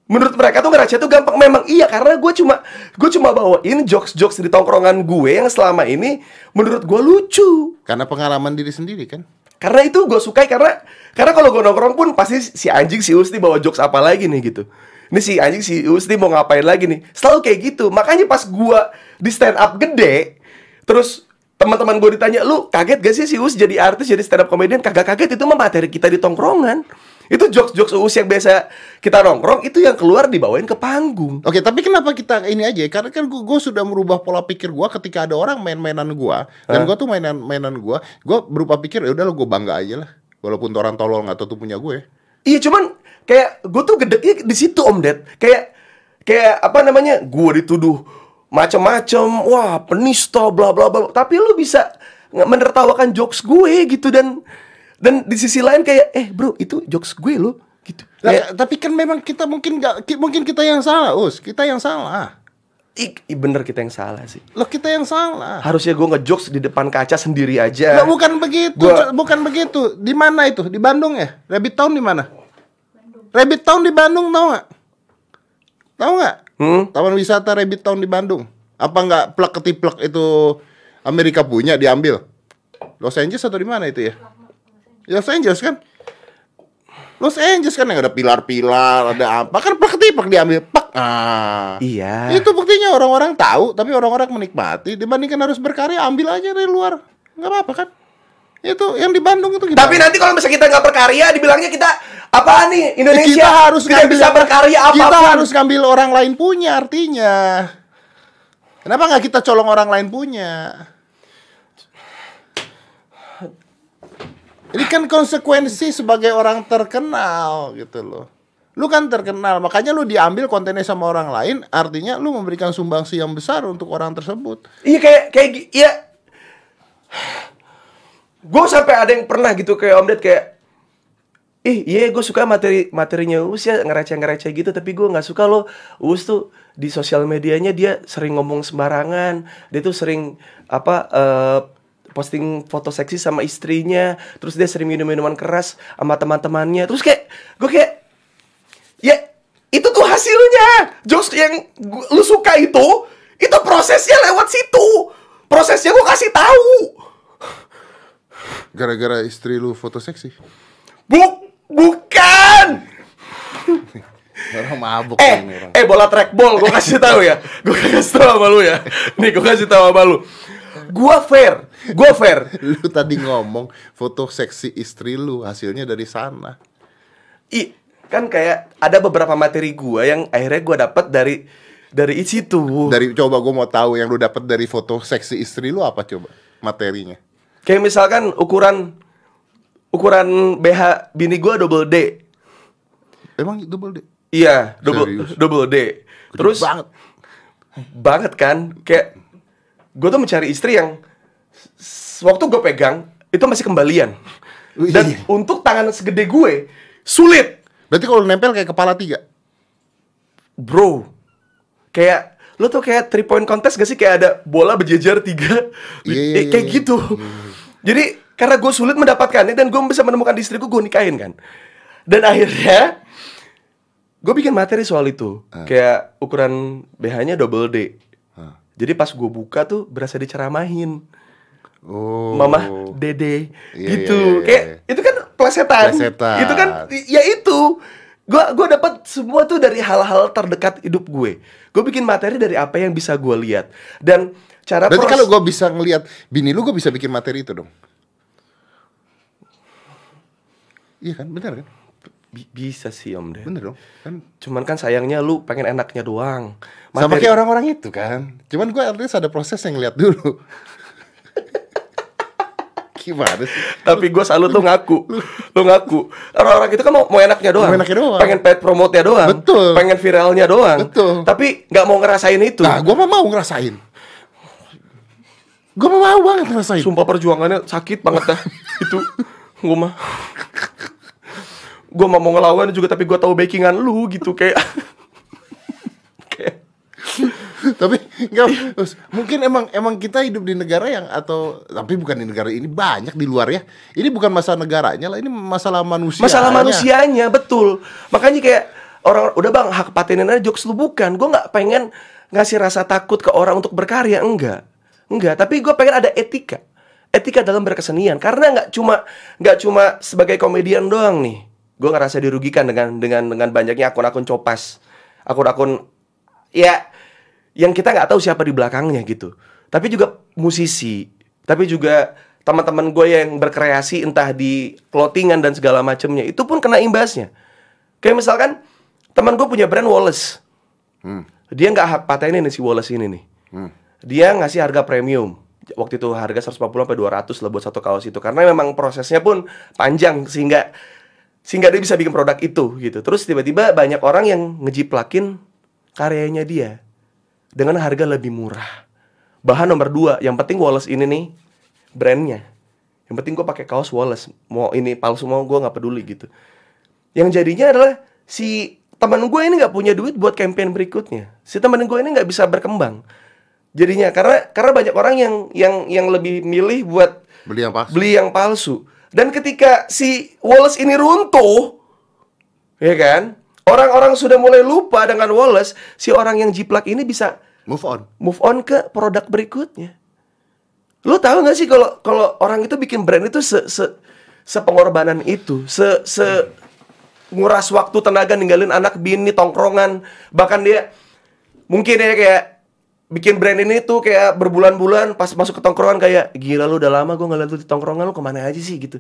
[SPEAKER 1] Menurut mereka tuh ngereceh tuh gampang. Memang iya karena gue cuma Gue cuma bawain jokes-jokes di tongkrongan gue Yang selama ini menurut gue lucu.
[SPEAKER 2] Karena pengalaman diri sendiri kan?
[SPEAKER 1] Karena itu gue sukai karena Karena kalau gue nongkrong pun pasti si anjing si Usti bawa jokes apa lagi nih gitu. Ini si anjing si Usti mau ngapain lagi nih? Selalu kayak gitu. Makanya pas gue di stand up gede Terus teman-teman gue ditanya Lu kaget gak sih si Us jadi artis jadi stand up comedian? Kagak kaget itu mah materi kita di tongkrongan Itu jokes-jokes Us yang biasa kita nongkrong Itu yang keluar dibawain ke panggung
[SPEAKER 2] Oke, tapi kenapa kita ini aja? Karena kan gue sudah merubah pola pikir gue ketika ada orang main-mainan gue dan gue tuh mainan mainan gue, gue berubah pikir ya udah lo gue bangga aja lah, walaupun tuh orang tolol nggak tuh punya gue.
[SPEAKER 1] Iya cuman kayak gue tuh gedeknya di situ Om Ded. Kayak kayak apa namanya? Gue dituduh macam-macam, wah penista bla bla bla. Tapi lu bisa menertawakan jokes gue gitu dan dan di sisi lain kayak eh bro itu jokes gue lo gitu.
[SPEAKER 2] Lah,
[SPEAKER 1] Kayak,
[SPEAKER 2] tapi kan memang kita mungkin ki- mungkin kita yang salah, us, kita yang salah.
[SPEAKER 1] ih, ih, bener kita yang salah sih.
[SPEAKER 2] Lo kita yang salah.
[SPEAKER 1] Harusnya gue ngejokes di depan kaca sendiri aja.
[SPEAKER 2] Nggak, bukan begitu,
[SPEAKER 1] Gua-
[SPEAKER 2] bukan begitu. Di mana itu? Di Bandung ya? Rabbit Town di mana? Rabbit Town di Bandung tau nggak? Tahu nggak?
[SPEAKER 1] Hmm?
[SPEAKER 2] Taman wisata Rabbit Town di Bandung. Apa nggak plek ketiplek itu Amerika punya diambil? Los Angeles atau di mana itu ya? Los Angeles kan? Los Angeles kan yang ada pilar-pilar, ada apa? Kan ketiplek diambil. Pak. Ah.
[SPEAKER 1] Iya.
[SPEAKER 2] Itu buktinya orang-orang tahu, tapi orang-orang menikmati. Dibandingkan harus berkarya, ambil aja dari luar. Nggak apa-apa kan? Itu yang di Bandung itu gimana?
[SPEAKER 1] Tapi nanti kalau misalnya kita nggak berkarya, dibilangnya kita apa nih Indonesia
[SPEAKER 2] kita harus
[SPEAKER 1] tidak
[SPEAKER 2] ngambil
[SPEAKER 1] bisa berkarya apa pun.
[SPEAKER 2] Kita harus ngambil orang lain punya artinya. Kenapa nggak kita colong orang lain punya? Ini kan konsekuensi sebagai orang terkenal gitu loh. Lu kan terkenal, makanya lu diambil kontennya sama orang lain, artinya lu memberikan sumbangsi yang besar untuk orang tersebut.
[SPEAKER 1] Iya kayak kayak iya. Gue sampai ada yang pernah gitu kayak Om Ded kayak Ih, iya gue suka materi materinya Us ya ngereceh-ngereceh gitu Tapi gue nggak suka loh Us tuh di sosial medianya dia sering ngomong sembarangan Dia tuh sering apa eh, posting foto seksi sama istrinya Terus dia sering minum minuman keras sama teman-temannya Terus kayak gue kayak Ya itu tuh hasilnya Jokes yang gua- lu suka itu Itu prosesnya lewat situ Prosesnya gue kasih tahu
[SPEAKER 2] Gara-gara istri lu foto seksi.
[SPEAKER 1] Buk bukan
[SPEAKER 2] Orang mabuk
[SPEAKER 1] Eh,
[SPEAKER 2] orang.
[SPEAKER 1] eh bola trackball, gue kasih tahu ya, gue kasih tahu sama lu ya. Nih, gue kasih tahu sama lu. Gua fair, gua fair.
[SPEAKER 2] Lu tadi ngomong foto seksi istri lu hasilnya dari sana.
[SPEAKER 1] I, kan kayak ada beberapa materi gua yang akhirnya gua dapat dari dari situ.
[SPEAKER 2] Dari coba gue mau tahu yang lu dapat dari foto seksi istri lu apa coba materinya?
[SPEAKER 1] Kayak misalkan ukuran ukuran BH bini gua double D.
[SPEAKER 2] Emang double D?
[SPEAKER 1] Iya, double
[SPEAKER 2] Serius?
[SPEAKER 1] double D. Terus
[SPEAKER 2] banget.
[SPEAKER 1] banget kan kayak gue tuh mencari istri yang waktu gue pegang itu masih kembalian.
[SPEAKER 2] Wih.
[SPEAKER 1] dan untuk tangan segede gue sulit.
[SPEAKER 2] Berarti kalau nempel kayak kepala tiga.
[SPEAKER 1] bro kayak lo tuh kayak three point contest gak sih? Kayak ada bola berjejer tiga.
[SPEAKER 2] Iya, iya, iya,
[SPEAKER 1] kayak
[SPEAKER 2] iya.
[SPEAKER 1] gitu. Jadi karena gue sulit mendapatkannya dan gue bisa menemukan istriku gue nikahin kan. Dan akhirnya gue bikin materi soal itu. Kayak ukuran BH-nya double D. jadi pas gue buka tuh berasa diceramahin
[SPEAKER 2] Oh.
[SPEAKER 1] Mama Dede
[SPEAKER 2] Iya,
[SPEAKER 1] gitu.
[SPEAKER 2] iya, iya,
[SPEAKER 1] Kayak
[SPEAKER 2] iya.
[SPEAKER 1] itu kan plesetan.
[SPEAKER 2] Plesetan.
[SPEAKER 1] Itu kan ya itu. Gua gua dapat semua tuh dari hal-hal terdekat hidup gue. Gue bikin materi dari apa yang bisa gue lihat. Dan cara
[SPEAKER 2] Berarti kalau gue bisa ngelihat bini lu, gue bisa bikin materi itu dong. Iya kan, bener kan?
[SPEAKER 1] Bi- bisa sih Om Den.
[SPEAKER 2] Bener dong. Kan
[SPEAKER 1] Cuman kan sayangnya lu pengen enaknya doang.
[SPEAKER 2] sama
[SPEAKER 1] Materi-
[SPEAKER 2] kayak orang-orang itu kan. Cuman gue at least ada proses yang ngeliat dulu. Gimana sih?
[SPEAKER 1] Tapi gue selalu tuh ngaku Lu ngaku Orang-orang itu kan mau, mau enaknya doang
[SPEAKER 2] Mau enaknya doang.
[SPEAKER 1] Pengen paid promote-nya doang
[SPEAKER 2] Betul.
[SPEAKER 1] Pengen viralnya doang
[SPEAKER 2] Betul.
[SPEAKER 1] Tapi nggak mau ngerasain itu
[SPEAKER 2] Nah, gue mah mau ngerasain. Gue mah mau banget ngerasain.
[SPEAKER 1] Sumpah perjuangannya sakit banget dah Itu Gue mah Gue mau ngelawan juga Tapi gue tahu backingan lu gitu Kayak. Kayak.
[SPEAKER 2] Tapi nggak terus, mungkin emang emang kita hidup di negara yang atau tapi bukan di negara ini banyak di luar ya. Ini bukan masalah negaranya lah ini masalah manusia
[SPEAKER 1] Masalah manusianya betul. Makanya kayak Orang udah bang hak patenin aja jokes lu bukan. Gue nggak pengen ngasih rasa takut ke orang untuk berkarya Enggak. Enggak Tapi gue pengen ada etika. Etika dalam berkesenian. Karena nggak cuma nggak cuma sebagai komedian doang nih Gue ngerasa dirugikan dengan dengan dengan banyaknya akun-akun copas Akun-akun ya yang kita nggak tahu siapa di belakangnya gitu. Tapi juga musisi, tapi juga teman-teman gue yang berkreasi entah di clothingan dan segala macamnya itu pun kena imbasnya. Kayak misalkan teman gue punya brand Wallace, dia nggak hak patenin nih si Wallace ini nih. Dia ngasih harga premium. Waktu itu harga 140 sampai 200 lah buat satu kaos itu karena memang prosesnya pun panjang sehingga sehingga dia bisa bikin produk itu gitu. Terus tiba-tiba banyak orang yang ngejiplakin karyanya dia dengan harga lebih murah. Bahan nomor dua, yang penting Wallace ini nih brandnya. Yang penting gue pakai kaos Wallace. Mau ini palsu mau gue nggak peduli gitu. Yang jadinya adalah si teman gue ini nggak punya duit buat campaign berikutnya. Si teman gue ini nggak bisa berkembang. Jadinya karena karena banyak orang yang yang yang lebih milih buat
[SPEAKER 2] beli yang palsu
[SPEAKER 1] beli yang palsu. Dan ketika si Wallace ini runtuh, ya kan? Orang-orang sudah mulai lupa dengan Wallace, si orang yang jiplak ini bisa
[SPEAKER 2] move on
[SPEAKER 1] move on ke produk berikutnya. Lu tahu nggak sih kalau kalau orang itu bikin brand itu se, se sepengorbanan itu, se se nguras waktu tenaga ninggalin anak bini tongkrongan, bahkan dia mungkin ya kayak bikin brand ini tuh kayak berbulan-bulan pas masuk ke tongkrongan kayak gila lu udah lama gue ngeliat lu di tongkrongan lu ke mana aja sih gitu.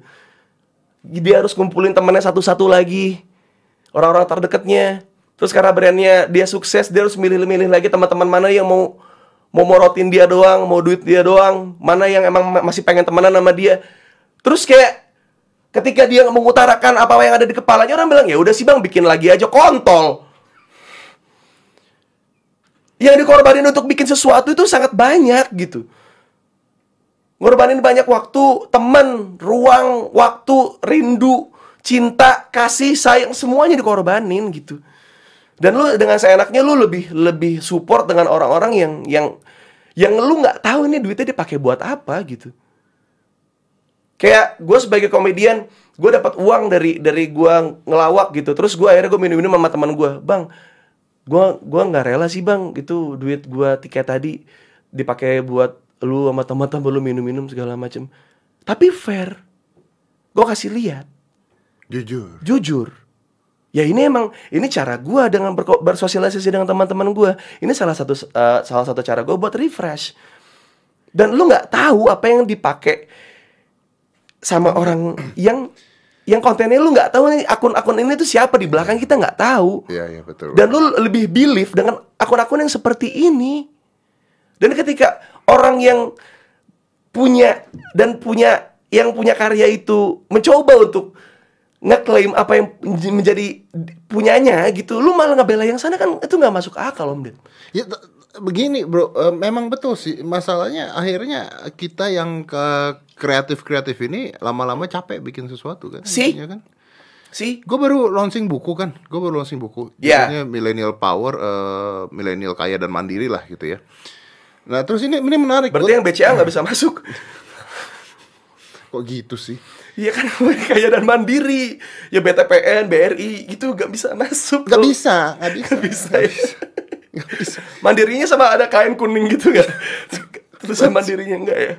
[SPEAKER 1] Dia harus kumpulin temennya satu-satu lagi orang-orang terdekatnya. Terus karena brandnya dia sukses, dia harus milih-milih lagi teman-teman mana yang mau mau morotin dia doang, mau duit dia doang, mana yang emang ma- masih pengen temenan sama dia. Terus kayak ketika dia mengutarakan apa yang ada di kepalanya orang bilang ya udah sih bang bikin lagi aja kontol. Yang dikorbanin untuk bikin sesuatu itu sangat banyak gitu. Ngorbanin banyak waktu, teman, ruang, waktu, rindu, cinta, kasih, sayang semuanya dikorbanin gitu. Dan lu dengan seenaknya lu lebih lebih support dengan orang-orang yang yang yang lu nggak tahu ini duitnya dipakai buat apa gitu. Kayak gue sebagai komedian, gue dapat uang dari dari gue ngelawak gitu. Terus gue akhirnya gue minum-minum sama teman gue, bang, gue gua nggak rela sih bang, itu duit gue tiket tadi dipakai buat lu sama teman-teman lu minum-minum segala macem. Tapi fair, gue kasih lihat.
[SPEAKER 2] Jujur.
[SPEAKER 1] Jujur. Ya ini emang ini cara gua dengan bersosialisasi dengan teman-teman gua. Ini salah satu eh, salah satu cara gua buat refresh. Dan lu nggak tahu apa yang dipakai sama orang yang yang kontennya lu nggak tahu nih akun-akun ini tuh siapa di belakang kita nggak tahu
[SPEAKER 2] iya iya betul
[SPEAKER 1] dan lu lebih believe dengan akun-akun yang seperti ini dan ketika orang yang punya dan punya yang punya karya itu mencoba untuk ngeklaim apa yang menjadi punyanya gitu. Lu malah ngebela yang sana kan itu nggak masuk akal Om Ded.
[SPEAKER 2] Ya begini bro, eh, memang betul sih masalahnya akhirnya kita yang ke kreatif kreatif ini lama-lama capek bikin sesuatu kan?
[SPEAKER 1] Si.
[SPEAKER 2] Iya kan?
[SPEAKER 1] Sih.
[SPEAKER 2] Gue baru launching buku kan, gue baru launching buku.
[SPEAKER 1] Ya.
[SPEAKER 2] Judulnya Millennial Power, eh, millennial kaya dan mandiri lah gitu ya. Nah terus ini ini menarik.
[SPEAKER 1] Berarti
[SPEAKER 2] Gua-
[SPEAKER 1] yang BCA nggak bisa masuk.
[SPEAKER 2] kok gitu sih?
[SPEAKER 1] Iya kan kaya dan mandiri. Ya BTPN, BRI gitu nggak bisa masuk.
[SPEAKER 2] Gak bisa, gak bisa.
[SPEAKER 1] Nggak bisa. ya.
[SPEAKER 2] Gak bisa.
[SPEAKER 1] Mandirinya sama ada kain kuning gitu nggak? Terusan mandirinya enggak ya?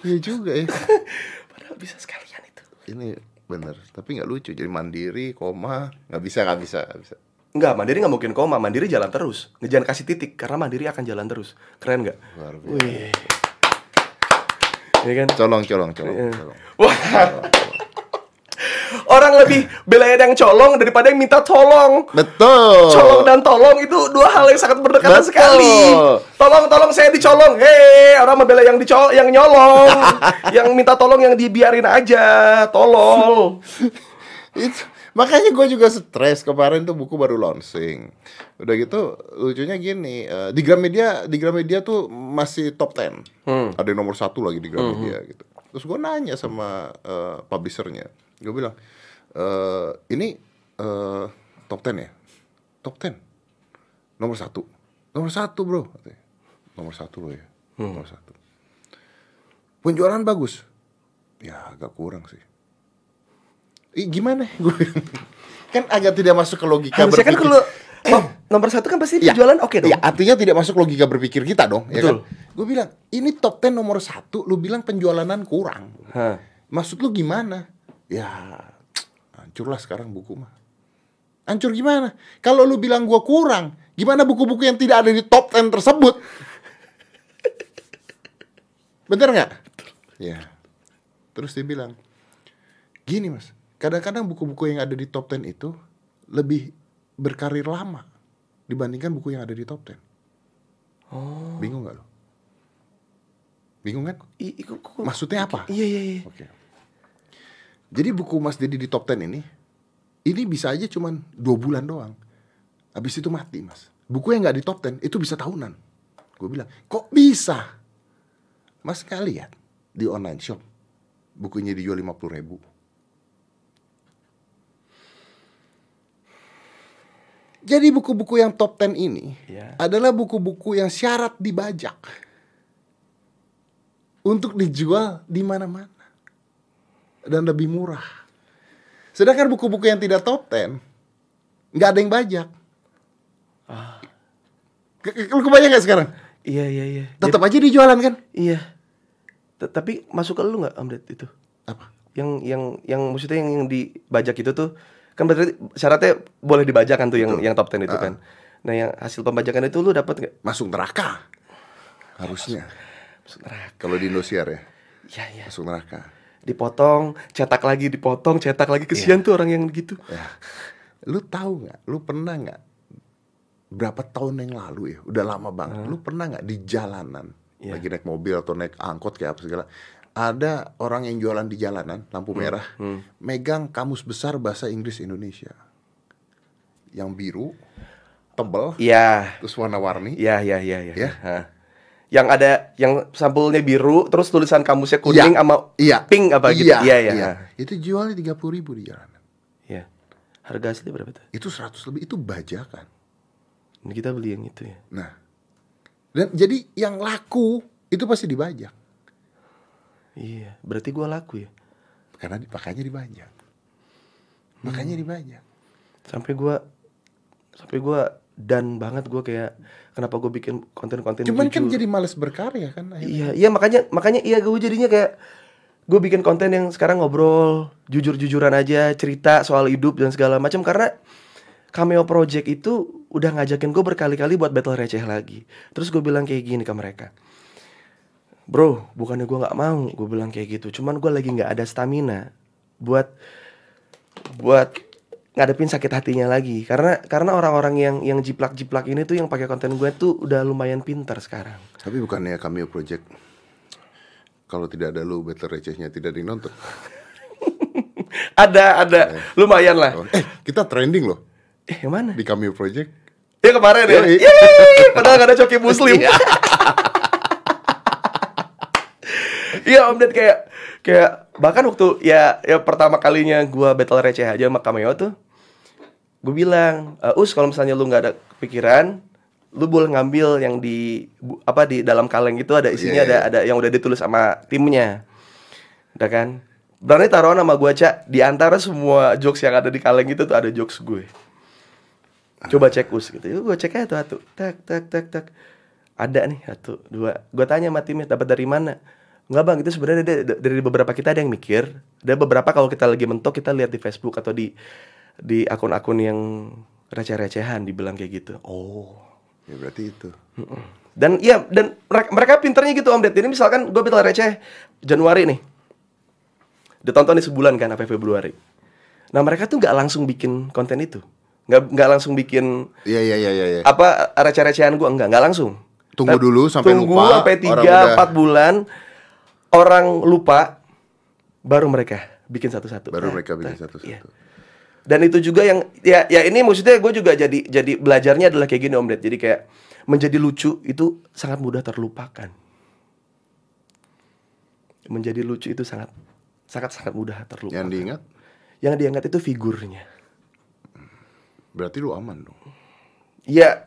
[SPEAKER 2] Iya juga ya.
[SPEAKER 1] Padahal bisa sekalian itu.
[SPEAKER 2] Ini bener, tapi nggak lucu. Jadi mandiri, koma, nggak bisa, nggak bisa, nggak bisa.
[SPEAKER 1] Enggak, mandiri nggak mungkin koma, mandiri jalan terus. Jangan kasih titik karena mandiri akan jalan terus. Keren nggak?
[SPEAKER 2] Luar biasa.
[SPEAKER 1] Iya kan?
[SPEAKER 2] Colong, colong, colong.
[SPEAKER 1] Iya.
[SPEAKER 2] colong.
[SPEAKER 1] Wah. Orang lebih belain yang colong daripada yang minta tolong.
[SPEAKER 2] Betul.
[SPEAKER 1] Colong dan tolong itu dua hal yang sangat berdekatan
[SPEAKER 2] Betul.
[SPEAKER 1] sekali. Tolong, tolong saya dicolong. Hei, orang membela yang dicol, yang nyolong, yang minta tolong yang dibiarin aja. Tolol.
[SPEAKER 2] Itu makanya gue juga stres kemarin tuh buku baru launching. Udah gitu lucunya gini eh, di Gramedia di Gramedia tuh masih top 10 Ada yang nomor satu lagi di Gramedia gitu. Terus gue nanya sama eh, publishernya, gue bilang eh ini eh, top 10 ya, top 10 nomor satu, nomor satu bro, nomor satu loh ya, nomor satu. Penjualan bagus, ya agak kurang sih. Ih, gimana? Gue kan agak tidak masuk ke logika
[SPEAKER 1] Harusnya kan
[SPEAKER 2] berpikir.
[SPEAKER 1] kalau oh, nomor satu kan pasti
[SPEAKER 2] Ya,
[SPEAKER 1] penjualan oke dong.
[SPEAKER 2] Ya, artinya tidak masuk logika berpikir kita dong, ya kan? Gue bilang, ini top 10 nomor satu, lu bilang penjualanan kurang.
[SPEAKER 1] Hah.
[SPEAKER 2] Maksud lu gimana? Ya, hancurlah sekarang buku mah. Hancur gimana? Kalau lu bilang gua kurang, gimana buku-buku yang tidak ada di top 10 tersebut? Bener nggak? Ya. Terus dia bilang, gini mas, kadang-kadang buku-buku yang ada di top 10 itu lebih berkarir lama dibandingkan buku yang ada di top 10.
[SPEAKER 1] Oh.
[SPEAKER 2] Bingung nggak lo? Bingung kan?
[SPEAKER 1] I- i- kok- kok-
[SPEAKER 2] Maksudnya apa?
[SPEAKER 1] Iya iya iya.
[SPEAKER 2] Oke. Jadi buku Mas Dedi di top 10 ini, ini bisa aja cuman dua bulan doang. Habis itu mati mas. Buku yang nggak di top 10 itu bisa tahunan. Gue bilang, kok bisa? Mas nggak lihat di online shop bukunya dijual 50 ribu. Jadi buku-buku yang top 10 ini
[SPEAKER 1] Ya.
[SPEAKER 2] adalah buku-buku yang syarat dibajak untuk dijual di mana-mana dan lebih murah. Sedangkan buku-buku yang tidak top 10 nggak ada yang bajak. Ke- Lu kebayang nggak sekarang?
[SPEAKER 1] Iya iya iya.
[SPEAKER 2] Tetap aja dijualan kan?
[SPEAKER 1] Iya. T- Tapi masuk ke lu nggak Ded itu?
[SPEAKER 2] Apa?
[SPEAKER 1] Yang yang yang maksudnya yang, yang dibajak itu tuh kan berarti syaratnya boleh dibajak kan tuh yang
[SPEAKER 2] Betul.
[SPEAKER 1] yang top 10 itu kan. Nah, yang hasil pembajakan itu lu dapat nggak?
[SPEAKER 2] Masuk neraka. Harusnya.
[SPEAKER 1] Masuk neraka.
[SPEAKER 2] Kalau di Indosiar ya,
[SPEAKER 1] Iya iya.
[SPEAKER 2] masuk neraka.
[SPEAKER 1] Dipotong, cetak lagi, dipotong, cetak lagi. Kesian tuh orang yang gitu.
[SPEAKER 2] Ya. Lu tahu nggak? Lu pernah nggak? Berapa tahun yang lalu ya? Udah lama banget. Lu pernah nggak di jalanan?
[SPEAKER 1] Iya.
[SPEAKER 2] Lagi naik mobil atau naik angkot kayak apa segala. Ada orang yang jualan di jalanan, lampu merah, megang kamus besar bahasa Inggris Indonesia. Yang biru, tebel,
[SPEAKER 1] Iya.
[SPEAKER 2] terus warna-warni.
[SPEAKER 1] Iya iya iya iya.
[SPEAKER 2] Ya.
[SPEAKER 1] Hah. Yang ada yang sampulnya biru, terus tulisan kamusnya kuning
[SPEAKER 2] Iya.
[SPEAKER 1] sama
[SPEAKER 2] Iya.
[SPEAKER 1] pink apa gitu. Iya iya.
[SPEAKER 2] iya.
[SPEAKER 1] Hah.
[SPEAKER 2] Itu jualnya 30 ribu di jalanan.
[SPEAKER 1] Iya. Harga asli berapa tuh?
[SPEAKER 2] Itu 100 lebih, itu bajakan.
[SPEAKER 1] Ini kita beli yang itu ya.
[SPEAKER 2] Nah, dan jadi yang laku itu pasti dibajak.
[SPEAKER 1] Iya, berarti gua laku ya.
[SPEAKER 2] Karena makanya dibajak. Makanya
[SPEAKER 1] Hmm.
[SPEAKER 2] dibajak.
[SPEAKER 1] Sampai gua sampai gua dan banget gua kayak kenapa gua bikin konten-konten
[SPEAKER 2] Cuman kan
[SPEAKER 1] jujur.
[SPEAKER 2] jadi males berkarya kan akhirnya.
[SPEAKER 1] Iya, iya makanya makanya iya gue jadinya kayak gue bikin konten yang sekarang ngobrol jujur-jujuran aja cerita soal hidup dan segala macam karena cameo project itu udah ngajakin gue berkali-kali buat battle receh lagi. Terus gue bilang kayak gini ke mereka, bro, bukannya gue nggak mau, gue bilang kayak gitu. Cuman gue lagi nggak ada stamina buat buat ngadepin sakit hatinya lagi. Karena karena orang-orang yang yang jiplak-jiplak ini tuh yang pakai konten gue tuh udah lumayan pintar sekarang.
[SPEAKER 2] Tapi bukannya cameo project kalau tidak ada lu battle recehnya tidak dinonton.
[SPEAKER 1] ada ada. Lumayan lah.
[SPEAKER 2] Eh, kita trending loh.
[SPEAKER 1] Eh yang mana?
[SPEAKER 2] Di Cameo Project.
[SPEAKER 1] ya kemarin ya?
[SPEAKER 2] Yoi.
[SPEAKER 1] Yeay, padahal gak ada coki muslim. Iya. Om Ded kayak kayak bahkan waktu ya ya pertama kalinya gua battle receh aja sama Cameo tuh gue bilang "Eh, us kalau misalnya lu nggak ada pikiran lu boleh ngambil yang di bu- apa di dalam kaleng itu ada isinya
[SPEAKER 2] Iya, iya.
[SPEAKER 1] ada ada yang udah ditulis sama timnya. Udah kan? Berarti taruhan sama gua cak di antara semua jokes yang ada di kaleng itu tuh ada jokes gue. Coba cek us gitu. Gue cek aja tuh satu tak tak tak tak ada nih satu dua. Gue tanya sama timnya dapat dari mana? Enggak bang. Itu sebenarnya dari, dari beberapa kita ada yang mikir. Ada beberapa kalau kita lagi mentok kita lihat di Facebook atau di di akun-akun yang receh-recehan dibilang kayak gitu
[SPEAKER 2] Oh, ya berarti itu.
[SPEAKER 1] dan iya dan mereka, mereka pinternya gitu om Ded ini misalkan gue battle receh Januari nih ditonton di sebulan kan sampai Februari nah mereka tuh nggak langsung bikin konten itu nggak nggak langsung bikin
[SPEAKER 2] Iya iya iya iya. iya.
[SPEAKER 1] apa receh-recehan gue enggak nggak langsung
[SPEAKER 2] Tunggu dulu sampai
[SPEAKER 1] tunggu
[SPEAKER 2] lupa,
[SPEAKER 1] sampai
[SPEAKER 2] orang
[SPEAKER 1] tiga
[SPEAKER 2] udah-
[SPEAKER 1] empat bulan orang lupa baru mereka bikin satu-satu
[SPEAKER 2] Baru
[SPEAKER 1] Tak,
[SPEAKER 2] mereka bikin satu-satu.
[SPEAKER 1] iya. Dan itu juga yang ya ya ini maksudnya gue juga jadi jadi belajarnya adalah kayak gini om Ded jadi kayak menjadi lucu itu sangat mudah terlupakan menjadi lucu itu sangat sangat sangat mudah terlupakan
[SPEAKER 2] Yang diingat
[SPEAKER 1] yang diangkat itu figurnya
[SPEAKER 2] berarti lu aman dong.
[SPEAKER 1] ya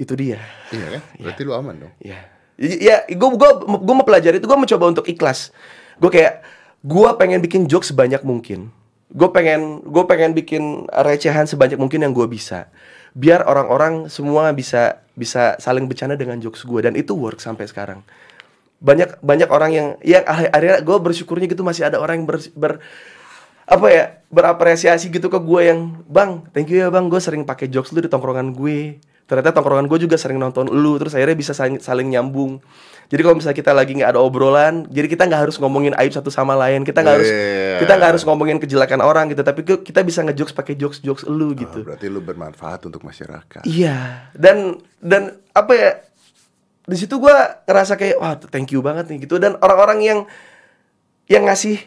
[SPEAKER 1] itu dia
[SPEAKER 2] Iya kan? Berarti lu aman dong.
[SPEAKER 1] Ya, ya, gue gue gue mau pelajari itu gue mencoba untuk ikhlas. Gue kayak gue pengen bikin joke sebanyak mungkin. Gue pengen gue pengen bikin recehan sebanyak mungkin yang gue bisa. Biar orang-orang semua bisa bisa saling bercanda dengan jokes gue dan itu work sampai sekarang. Banyak banyak orang yang yang akhir- akhirnya gue bersyukurnya gitu masih ada orang yang ber, ber- apa ya berapresiasi gitu ke gue yang bang thank you ya bang gue sering pakai jokes lu di tongkrongan gue ternyata tongkrongan gue juga sering nonton lu terus akhirnya bisa saling, saling nyambung jadi kalau misalnya kita lagi nggak ada obrolan jadi kita nggak harus ngomongin aib satu sama lain kita nggak harus
[SPEAKER 2] Iya.
[SPEAKER 1] kita nggak harus ngomongin kejelekan orang gitu tapi kita bisa ngejokes pakai jokes jokes lu
[SPEAKER 2] Oh,
[SPEAKER 1] gitu
[SPEAKER 2] berarti lu bermanfaat untuk masyarakat.
[SPEAKER 1] Iya, dan dan apa ya? Di situ gua ngerasa kayak wah thank you banget nih gitu dan orang-orang yang yang ngasih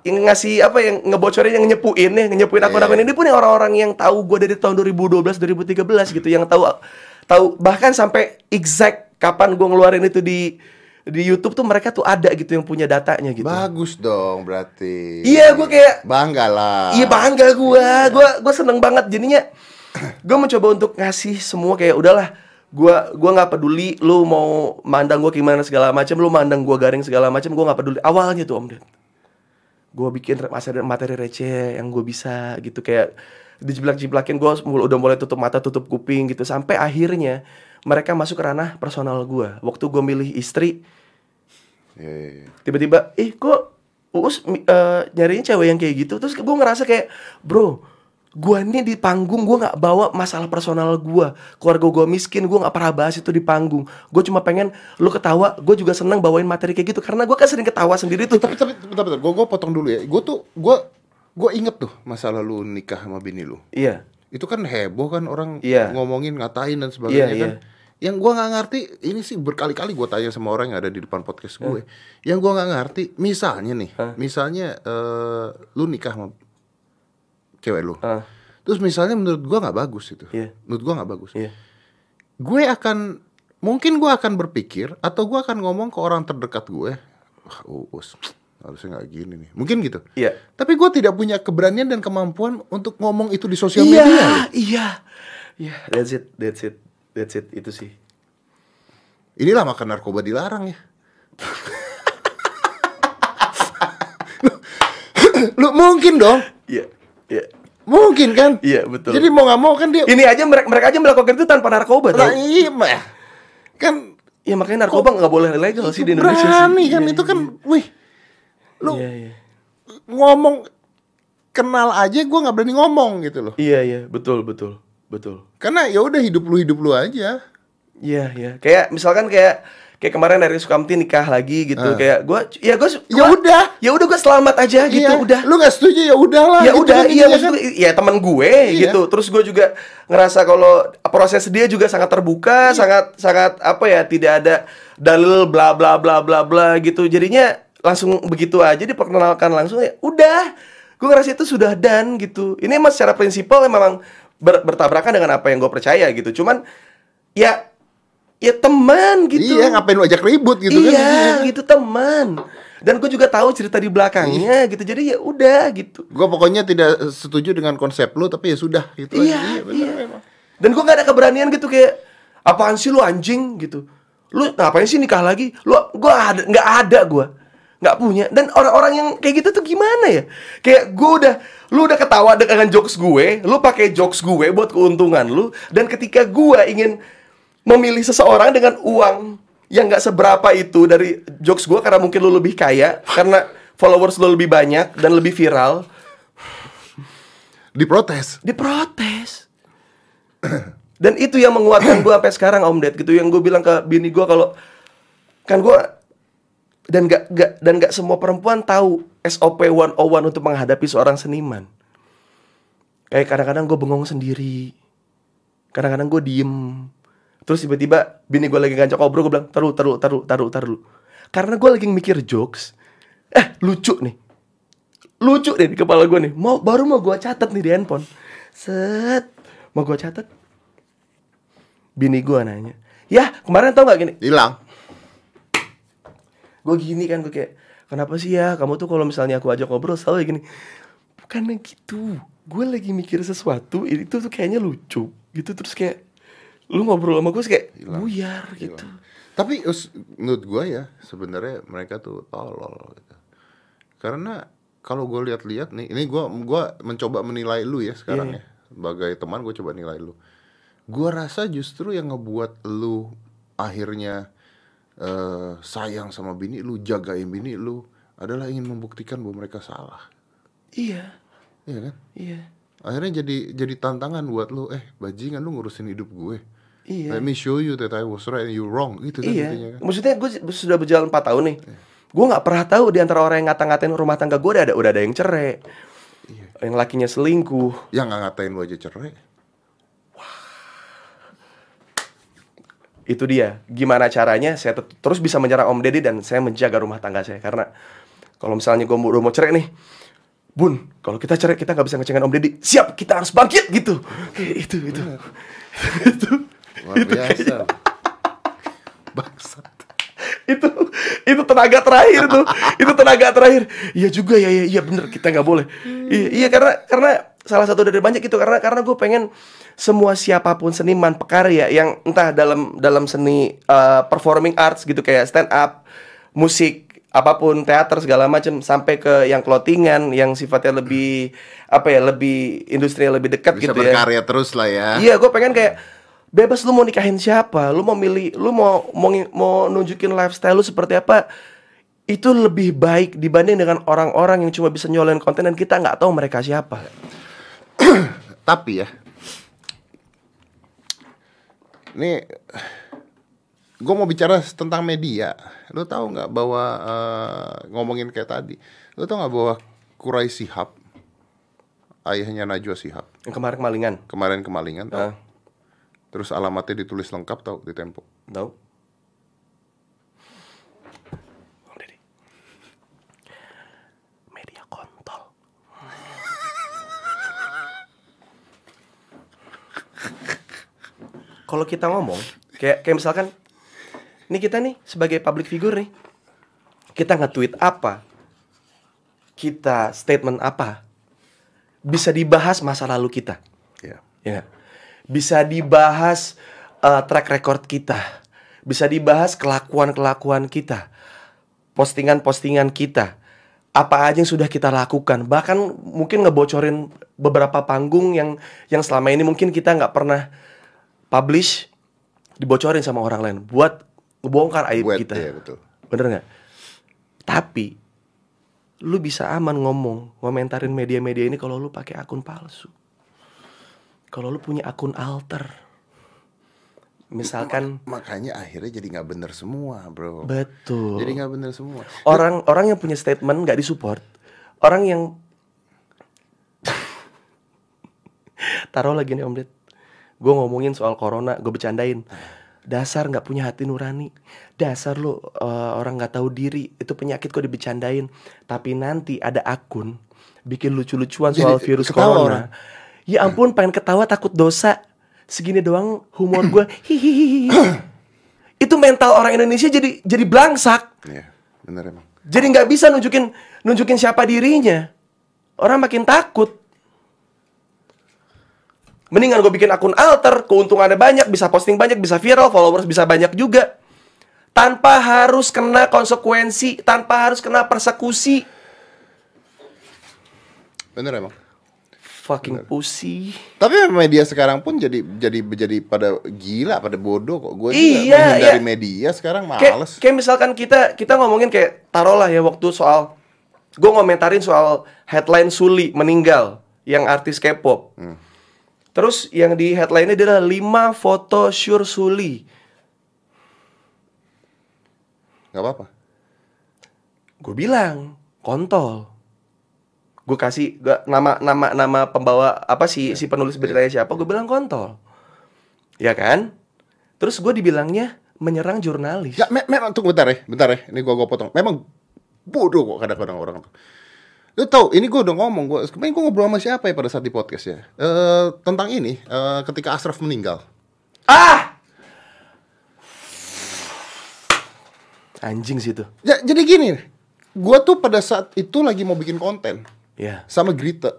[SPEAKER 1] yang ngasih apa yang ngebocorin yang nyepuin ya, nyepuin akun-akun ini pun yang orang-orang yang tahu gua dari tahun 2012 2013 gitu yang tahu tahu bahkan sampai exact kapan gua ngeluarin itu di di YouTube tuh mereka tuh ada gitu yang punya datanya gitu.
[SPEAKER 2] Bagus dong berarti.
[SPEAKER 1] Iya, gua kayak
[SPEAKER 2] bangga lah.
[SPEAKER 1] Iya bangga gua, gua gua seneng banget jadinya. Gua mencoba untuk ngasih semua kayak udahlah, gua gua nggak peduli lu mau mandang gua gimana segala macam, lu mandang gua garing segala macam, gua nggak peduli. Awalnya tuh Om Ded. Gua bikin materi, materi receh yang gua bisa gitu kayak dijiplak-jiplakin gua mul- udah mulai tutup mata, tutup kuping gitu sampai akhirnya mereka masuk ke ranah personal gua. Waktu gua milih istri,
[SPEAKER 2] Iya, iya, iya.
[SPEAKER 1] tiba-tiba ih kok Uus mi- eh, nyariin cewek yang kayak gitu terus gue ngerasa kayak bro gue ini di panggung gue nggak bawa masalah personal gue keluarga gue miskin gue nggak pernah bahas itu di panggung gue cuma pengen lu ketawa gue juga seneng bawain materi kayak gitu karena gue kan sering ketawa sendiri tuh
[SPEAKER 2] Tapi tapi bentar bentar, gue gue potong dulu ya. Gue tuh gue gue inget tuh masa lalu nikah sama bini lu.
[SPEAKER 1] iya
[SPEAKER 2] Itu kan heboh kan orang
[SPEAKER 1] Iya.
[SPEAKER 2] ngomongin ngatain dan sebagainya
[SPEAKER 1] Iya,
[SPEAKER 2] kan.
[SPEAKER 1] iya.
[SPEAKER 2] Yang gue nggak ngerti ini sih berkali-kali gue tanya sama orang yang ada di depan podcast gue. Yang gue nggak ngerti misalnya nih, misalnya eh, lu nikah sama cewek lu.
[SPEAKER 1] Ah.
[SPEAKER 2] Terus misalnya menurut gue nggak bagus itu.
[SPEAKER 1] Iya.
[SPEAKER 2] Menurut gue nggak bagus.
[SPEAKER 1] iya
[SPEAKER 2] gue akan mungkin gue akan berpikir atau gue akan ngomong ke orang terdekat gue wah uus harusnya nggak gini nih mungkin gitu
[SPEAKER 1] iya
[SPEAKER 2] tapi gue tidak punya keberanian dan kemampuan untuk ngomong itu di sosial
[SPEAKER 1] iya
[SPEAKER 2] media
[SPEAKER 1] iya iya that's it that's it that's it itu sih
[SPEAKER 2] inilah maka narkoba dilarang ya lu mungkin dong
[SPEAKER 1] iya iya.
[SPEAKER 2] Mungkin kan?
[SPEAKER 1] Iya, betul.
[SPEAKER 2] jadi mau nggak mau kan dia
[SPEAKER 1] ini aja mereka mereka aja melakukan itu tanpa narkoba
[SPEAKER 2] Nah, iya mah. kan
[SPEAKER 1] ya makanya narkoba nggak boleh legal sih di Indonesia
[SPEAKER 2] berani
[SPEAKER 1] sih.
[SPEAKER 2] kan?
[SPEAKER 1] Iya,
[SPEAKER 2] itu kan wih. Lu
[SPEAKER 1] iya iya.
[SPEAKER 2] ngomong kenal aja gue nggak berani ngomong gitu loh.
[SPEAKER 1] Iya iya. Betul betul. Betul.
[SPEAKER 2] karena ya udah hidup lu hidup lu aja.
[SPEAKER 1] Iya iya. Kayak misalkan kayak kayak kemarin dari Sukamti nikah lagi gitu
[SPEAKER 2] Ah.
[SPEAKER 1] kayak gue ya gue
[SPEAKER 2] ya udah
[SPEAKER 1] ya udah gue selamat aja gitu
[SPEAKER 2] Iya,
[SPEAKER 1] udah
[SPEAKER 2] lu nggak setuju ya udahlah
[SPEAKER 1] ya
[SPEAKER 2] gitu
[SPEAKER 1] udah
[SPEAKER 2] kan
[SPEAKER 1] iya
[SPEAKER 2] intinya
[SPEAKER 1] maksud
[SPEAKER 2] kan.
[SPEAKER 1] gue, ya teman gue
[SPEAKER 2] Iya.
[SPEAKER 1] gitu terus gue juga ngerasa kalau proses dia juga sangat
[SPEAKER 2] Iya.
[SPEAKER 1] terbuka sangat sangat apa ya tidak ada dalil bla bla bla bla bla gitu jadinya langsung begitu aja diperkenalkan langsung ya udah gue ngerasa itu sudah done gitu ini emang secara prinsipal memang ber- bertabrakan dengan apa yang gue percaya gitu cuman ya ya teman gitu
[SPEAKER 2] Iya, ngapain lu ajak ribut gitu kan?
[SPEAKER 1] iya gitu teman dan gue juga tahu cerita di belakangnya
[SPEAKER 2] Iya.
[SPEAKER 1] gitu jadi ya udah gitu
[SPEAKER 2] Gue pokoknya tidak setuju dengan konsep lu, tapi ya sudah gitu.
[SPEAKER 1] Iya,
[SPEAKER 2] aja. bener
[SPEAKER 1] iya.
[SPEAKER 2] memang.
[SPEAKER 1] Dan gue gak ada keberanian gitu kayak apaan sih lu anjing gitu. Lu ngapain sih nikah lagi? Lu gua ada nggak ada gua. nggak punya dan orang-orang yang kayak gitu tuh gimana ya? Kayak gue udah lu udah ketawa dengan jokes gue, lu pakai jokes gue buat keuntungan lu dan ketika gua ingin memilih seseorang dengan uang yang nggak seberapa itu dari jokes gue karena mungkin lu lebih kaya, karena followers lu lebih banyak dan lebih viral,
[SPEAKER 2] Diprotes.
[SPEAKER 1] diprotes. Dan itu yang menguatkan gue sampai sekarang Om Ded gitu yang gue bilang ke bini gue kalau kan gue dan gak, gak dan gak semua perempuan tahu SOP 101 untuk menghadapi seorang seniman. Kayak kadang-kadang gue bengong sendiri. Kadang-kadang gue diem. Terus tiba-tiba bini gue lagi ngajak ngobrol gue bilang taruh taruh taruh taruh taruh. Karena gue lagi mikir jokes. Eh lucu nih. Lucu deh di kepala gue nih. Mau baru mau gue catat nih di handphone. Set. Mau gue catat. Bini gue nanya. Ya kemarin tau gak gini
[SPEAKER 2] Hilang.
[SPEAKER 1] gue gini kan gue kayak kenapa sih ya kamu tuh kalau misalnya aku ajak ngobrol selalu gini bukannya gitu gue lagi mikir sesuatu itu tuh kayaknya lucu gitu terus kayak lu ngobrol sama gue kayak
[SPEAKER 2] Hilang.
[SPEAKER 1] buyar gitu
[SPEAKER 2] Tapi menurut gua ya sebenarnya mereka tuh tolol gitu. Karena kalau gue lihat-lihat nih, ini gua gua mencoba menilai lu ya sekarang
[SPEAKER 1] Iya.
[SPEAKER 2] ya. Sebagai teman gue coba nilai lu. Gua rasa justru yang ngebuat lu akhirnya eh, sayang sama bini lu, jagain bini lu adalah ingin membuktikan bahwa mereka salah.
[SPEAKER 1] iya
[SPEAKER 2] Iya kan?
[SPEAKER 1] iya
[SPEAKER 2] Akhirnya jadi jadi tantangan buat lu, eh bajingan lu ngurusin hidup gue.
[SPEAKER 1] Iya.
[SPEAKER 2] Let me show you that I was right and you wrong. Gitu kan
[SPEAKER 1] iya.
[SPEAKER 2] intinya kan.
[SPEAKER 1] maksudnya gue sudah berjalan 4 tahun nih. Gue nggak pernah tahu di antara orang yang ngata-ngatain rumah tangga gue udah ada udah ada yang cerai. Yang lakinya selingkuh.
[SPEAKER 2] Yang nggak ngatain lu aja cerai.
[SPEAKER 1] itu dia. Gimana caranya saya terus bisa menyerang Om Deddy dan saya menjaga rumah tangga saya. Karena kalau misalnya gue mau, mau cerai nih Bun kalau kita cerai kita nggak bisa ngecengin Om Deddy. Siap kita harus bangkit gitu. Kayak itu itu itu
[SPEAKER 2] Luar biasa. Bangsat.
[SPEAKER 1] itu itu tenaga terakhir tuh itu tenaga terakhir iya juga ya iya iya bener kita nggak boleh iya, iya karena karena salah satu dari banyak itu karena karena gue pengen semua siapa pun seniman pekarya yang entah dalam dalam seni uh, performing arts gitu kayak stand up musik apa pun teater segala macam sampai ke yang clothingan yang sifatnya lebih apa ya lebih industri lebih dekat
[SPEAKER 2] Bisa
[SPEAKER 1] gitu ya
[SPEAKER 2] berkarya terus lah ya.
[SPEAKER 1] Iya, gue pengen kayak bebas lu mau nikahin siapa, lu mau milih, lu mau mau, mau nunjukin lifestyle lu seperti apa, itu lebih baik dibanding dengan orang-orang yang cuma bisa nyolain konten dan kita nggak tahu mereka siapa.
[SPEAKER 2] Tapi ya, ini gue mau bicara tentang media. Lo tahu nggak bahwa eh, ngomongin kayak tadi, lo tahu nggak bahwa Kurai Sihab, ayahnya Najwa Sihab,
[SPEAKER 1] Yang kemarin kemalingan,
[SPEAKER 2] kemarin kemalingan, tahu?
[SPEAKER 1] Ah.
[SPEAKER 2] Terus alamatnya ditulis lengkap tau di Tempo.
[SPEAKER 1] Deddy. Media kontol. Kalau kita ngomong, kayak kayak misalkan, ini kita nih sebagai public figure nih, kita nge-tweet apa, kita statement apa, bisa dibahas masa lalu kita.
[SPEAKER 2] Ya.
[SPEAKER 1] Ya nggak? Bisa dibahas uh, track record kita. Bisa dibahas kelakuan-kelakuan kita. Postingan-postingan kita. Apa aja yang sudah kita lakukan. Bahkan mungkin ngebocorin beberapa panggung yang yang selama ini mungkin kita nggak pernah publish dibocorin sama orang lain buat ngebongkar aib
[SPEAKER 2] Buat,
[SPEAKER 1] kita.
[SPEAKER 2] iya, betul.
[SPEAKER 1] Bener nggak? Tapi lu bisa aman ngomong, ngomentarin media-media ini kalau lu pakai akun palsu. Kalau lu punya akun alter. Misalkan
[SPEAKER 2] Makanya akhirnya jadi nggak bener semua, bro.
[SPEAKER 1] betul.
[SPEAKER 2] Jadi nggak bener semua.
[SPEAKER 1] orang orang yang punya statement nggak disupport. Orang yang taruh lagi nih Om Ded. Gue ngomongin soal corona, gue bercandain. Dasar nggak punya hati nurani. Dasar lu uh, orang nggak tahu diri. Itu penyakit kok dibecandain. Tapi nanti ada akun bikin lucu-lucuan
[SPEAKER 2] Jadi
[SPEAKER 1] soal virus corona.
[SPEAKER 2] orang.
[SPEAKER 1] Ya ampun, pengen ketawa takut dosa. Segini doang humor gue. Hihihi. Itu mental orang Indonesia jadi jadi belangsak.
[SPEAKER 2] Iya, bener emang.
[SPEAKER 1] Jadi nggak bisa nunjukin nunjukin siapa dirinya. Orang makin takut. Mendingan gue bikin akun alter, keuntungannya banyak, bisa posting banyak, bisa viral, followers bisa banyak juga. Tanpa harus kena konsekuensi, tanpa harus kena persekusi.
[SPEAKER 2] Bener emang.
[SPEAKER 1] Fucking pussy.
[SPEAKER 2] Tapi media sekarang pun jadi jadi jadi pada gila, pada bodoh kok. Gue
[SPEAKER 1] Iya,
[SPEAKER 2] menghindari
[SPEAKER 1] iya.
[SPEAKER 2] media sekarang
[SPEAKER 1] Kayak,
[SPEAKER 2] males.
[SPEAKER 1] kayak misalkan kita kita ngomongin kayak taruhlah ya waktu soal gue ngomentarin soal headline Suli meninggal yang artis K-pop. Terus yang di headline-nya adalah 5 foto sure Suli.
[SPEAKER 2] Gak apa-apa.
[SPEAKER 1] Gue bilang kontol. Gue kasih gua, nama nama nama pembawa apa sih si penulis beritanya siapa? Gue bilang kontol. Ya kan? Terus gue dibilangnya menyerang jurnalis.
[SPEAKER 2] Ya, me memang tunggu bentar ya, bentar ya. Ini gua gua potong. Memang bodoh kok kadang-kadang orang. Lu tau, ini gue udah ngomong, gue kemarin gue ngobrol sama siapa ya pada saat di podcast ya Eh, Tentang ini, eh, ketika Ashraf meninggal
[SPEAKER 1] Ah! Anjing sih itu.
[SPEAKER 2] ya, Jadi gini, gue tuh pada saat itu lagi mau bikin konten
[SPEAKER 1] Ya.
[SPEAKER 2] Sama Grita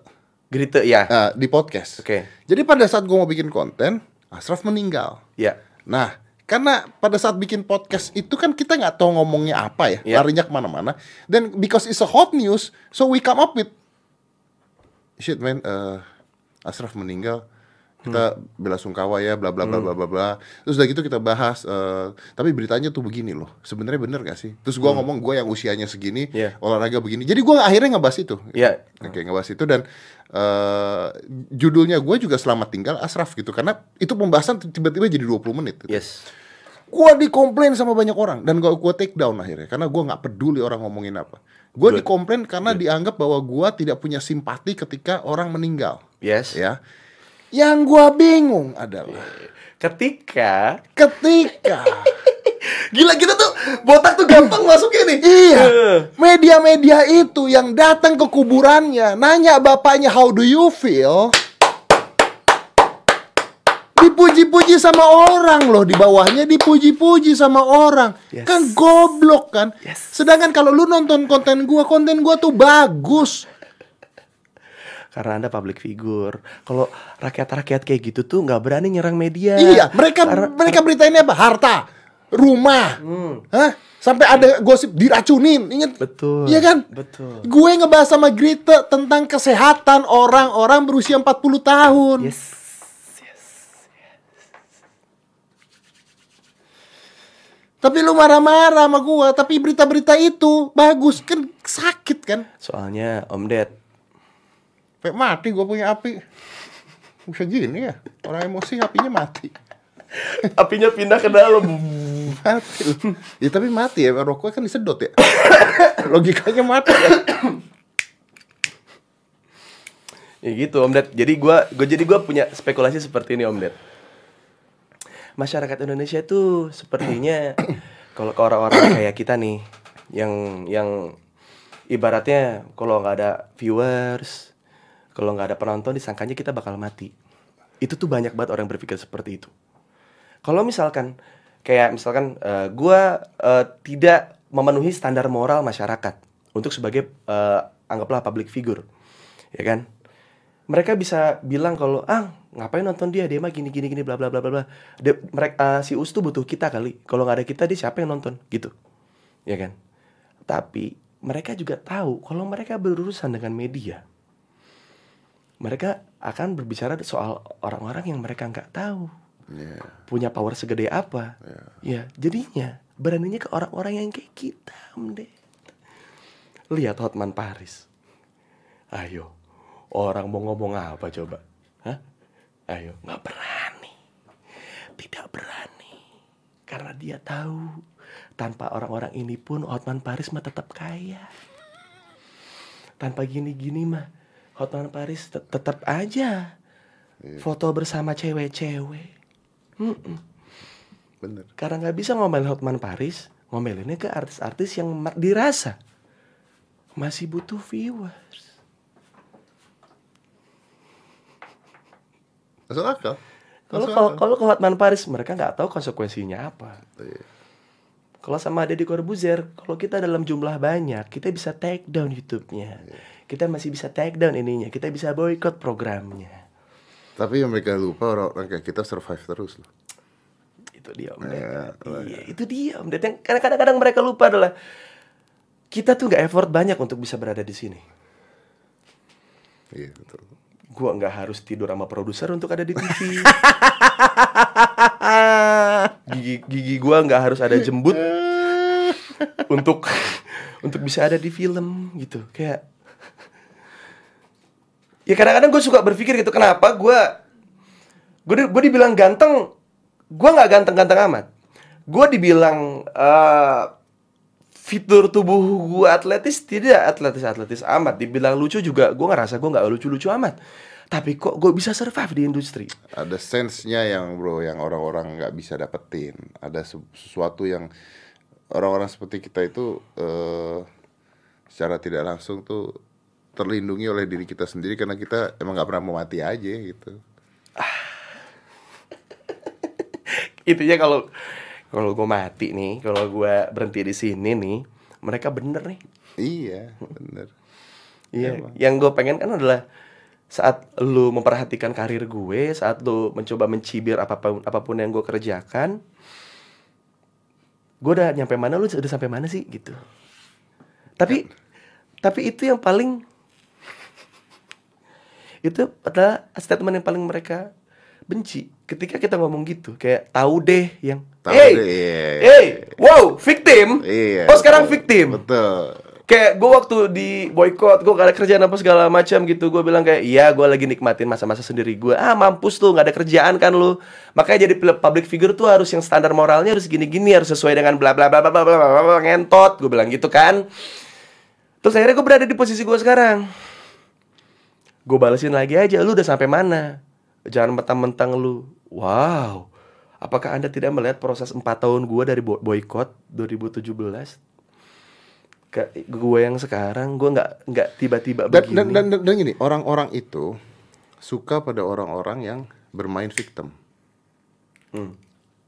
[SPEAKER 1] Grite ya.
[SPEAKER 2] eh, di podcast
[SPEAKER 1] Oke.
[SPEAKER 2] Jadi pada saat gue mau bikin konten, Ashraf meninggal
[SPEAKER 1] Ya.
[SPEAKER 2] Nah, karena pada saat bikin podcast itu kan kita nggak tahu ngomongnya apa ya,
[SPEAKER 1] Iya.
[SPEAKER 2] larinya ke mana-mana. Dan because it's a hot news, so we come up with shit man, eh, Ashraf meninggal, kita bela sungkawa ya, bla bla bla bla bla bla. Terus udah gitu kita bahas, eh, tapi beritanya tuh begini loh, sebenarnya bener gak sih? Terus gua ngomong gue yang usianya segini,
[SPEAKER 1] Iya.
[SPEAKER 2] olahraga begini. Jadi gua akhirnya ngebahas itu.
[SPEAKER 1] Iya.
[SPEAKER 2] Oke, ngebahas itu dan eh, judulnya gue juga selamat tinggal Ashraf gitu karena itu pembahasan tiba-tiba jadi 20 menit. gitu.
[SPEAKER 1] Yes.
[SPEAKER 2] Gua dikomplain sama banyak orang dan gua gua take down akhirnya karena gua nggak peduli orang ngomongin apa. Gua
[SPEAKER 1] Good.
[SPEAKER 2] dikomplain karena dianggap bahwa gua tidak punya simpati ketika orang meninggal,
[SPEAKER 1] Yes.
[SPEAKER 2] ya. Yang gua bingung adalah
[SPEAKER 1] Ketika
[SPEAKER 2] ketika
[SPEAKER 1] Gila kita tuh botak tuh gampang masuknya nih.
[SPEAKER 2] iya media-media itu yang datang ke kuburannya nanya bapaknya how do you feel dipuji-puji sama orang loh di bawahnya dipuji-puji sama orang
[SPEAKER 1] Yes.
[SPEAKER 2] kan goblok kan
[SPEAKER 1] Yes.
[SPEAKER 2] sedangkan kalau lu nonton konten gua konten gua tuh bagus
[SPEAKER 1] Karena anda public figure. Kalau rakyat-rakyat kayak gitu tuh nggak berani nyerang media.
[SPEAKER 2] iya mereka
[SPEAKER 1] Karena-
[SPEAKER 2] mereka beritainnya apa harta rumah
[SPEAKER 1] Hmm.
[SPEAKER 2] Hah? sampai ada gosip diracunin inget
[SPEAKER 1] Betul.
[SPEAKER 2] iya kan
[SPEAKER 1] Betul.
[SPEAKER 2] gue ngebahas sama Grita tentang kesehatan orang-orang berusia 40 tahun
[SPEAKER 1] Yes. Yes.
[SPEAKER 2] Tapi lu marah-marah sama gua, tapi berita-berita itu bagus kan sakit kan?
[SPEAKER 1] Soalnya Om Ded,
[SPEAKER 2] Kayak mati gua punya api. Bisa gini ya, orang emosi apinya mati.
[SPEAKER 1] apinya pindah ke dalam.
[SPEAKER 2] Mati. ya tapi mati ya, rokoknya kan disedot ya. Logikanya mati ya.
[SPEAKER 1] Ya gitu Om Ded. Jadi gua gua jadi gua punya spekulasi seperti ini Om Ded. Masyarakat Indonesia itu sepertinya kalau ke orang-orang kayak kita nih yang yang ibaratnya kalau nggak ada viewers, kalau nggak ada penonton disangkanya kita bakal mati. Itu tuh banyak banget orang berpikir seperti itu. Kalau misalkan kayak misalkan eh, gua eh, tidak memenuhi standar moral masyarakat untuk sebagai eh, anggaplah public figure, ya kan? Mereka bisa bilang kalau ah ngapain nonton dia dia mah gini gini gini bla bla bla bla. Dia- Mereka si Us tuh butuh kita kali. Kalau nggak ada kita dia siapa yang nonton gitu, ya kan? Tapi mereka juga tahu kalau mereka berurusan dengan media, mereka akan berbicara soal orang-orang yang mereka nggak tahu
[SPEAKER 2] Iya.
[SPEAKER 1] punya power segede apa. Ya, jadinya beraninya ke orang-orang yang kayak kita, Om Ded. Lihat Hotman Paris. Ayo, orang mau ngomong apa coba? Hah? Ayo, nggak berani. Tidak berani. Karena dia tahu tanpa orang-orang ini pun Hotman Paris mah tetap kaya. Tanpa gini-gini mah Hotman Paris te tetap aja iya. foto bersama cewek-cewek. Mm -mm.
[SPEAKER 2] Bener.
[SPEAKER 1] Karena nggak bisa ngomelin Hotman Paris, ngomelinnya ke artis-artis yang dirasa masih butuh viewers.
[SPEAKER 2] Masuk akal.
[SPEAKER 1] Kalau kalau ke Hotman Paris mereka nggak tahu konsekuensinya apa.
[SPEAKER 2] Iya.
[SPEAKER 1] Kalau sama Deddy Corbuzier, kalau kita dalam jumlah banyak, kita bisa take down YouTube-nya. Iya kita masih bisa take down ininya, kita bisa boycott programnya.
[SPEAKER 2] Tapi yang mereka lupa orang-orang kayak kita survive terus loh.
[SPEAKER 1] Itu dia Om Ded. Iya, itu dia Om Ded. Yang kadang- Kadang-kadang mereka lupa adalah kita tuh nggak effort banyak untuk bisa berada di sini.
[SPEAKER 2] Iya betul.
[SPEAKER 1] Gua nggak harus tidur sama produser untuk ada di TV. gigi gigi gua nggak harus ada jembut untuk untuk bisa ada di film gitu. Kayak ya kadang-kadang gue suka berpikir gitu kenapa gue gue gue dibilang ganteng gue nggak ganteng-ganteng amat. Gue dibilang eh, fitur tubuh gue atletis tidak atletis atletis amat. Dibilang lucu juga gue ngerasa gue nggak lucu-lucu amat. Tapi kok gue bisa survive di industri?
[SPEAKER 2] Ada sense-nya yang bro yang orang-orang nggak bisa dapetin. Ada se- sesuatu yang orang-orang seperti kita itu eh secara tidak langsung tuh terlindungi oleh diri kita sendiri karena kita emang nggak pernah mau mati aja gitu.
[SPEAKER 1] intinya kalau kalau gue mati nih kalau gue berhenti di sini nih mereka bener nih
[SPEAKER 2] Iya, bener.
[SPEAKER 1] Iya, yang gue pengen kan adalah saat lu memperhatikan karir gue, saat lu mencoba mencibir apa pun apa pun yang gue kerjakan, gue udah nyampe mana, lu udah sampai mana sih gitu. Tapi tapi itu yang paling itu adalah statement yang paling mereka benci ketika kita ngomong gitu. Kayak tahu deh yang
[SPEAKER 2] tahu
[SPEAKER 1] hey
[SPEAKER 2] deh, iya, iya.
[SPEAKER 1] hey iya. wow victim.
[SPEAKER 2] Iya,
[SPEAKER 1] oh sekarang victim.
[SPEAKER 2] betul.
[SPEAKER 1] Kayak gue waktu di boykot gue gak ada kerjaan apa segala macam gitu gue bilang kayak iya gue lagi nikmatin masa-masa sendiri gue ah mampus tuh nggak ada kerjaan kan lu. Makanya jadi public figure tuh harus yang standar moralnya harus gini-gini harus sesuai dengan bla bla bla bla bla bla, bla, bla ngentot gue bilang gitu kan. Terus akhirnya gue berada di posisi gue sekarang gue balesin lagi aja lu udah sampai mana jangan mentang-mentang lu wow apakah anda tidak melihat proses 4 tahun gue dari bo- boykot 2017 ke gue yang sekarang gue nggak nggak tiba-tiba
[SPEAKER 2] Dan,
[SPEAKER 1] begini
[SPEAKER 2] dan, dan, dan, dan gini, orang-orang itu suka pada orang-orang yang bermain victim.
[SPEAKER 1] Hmm.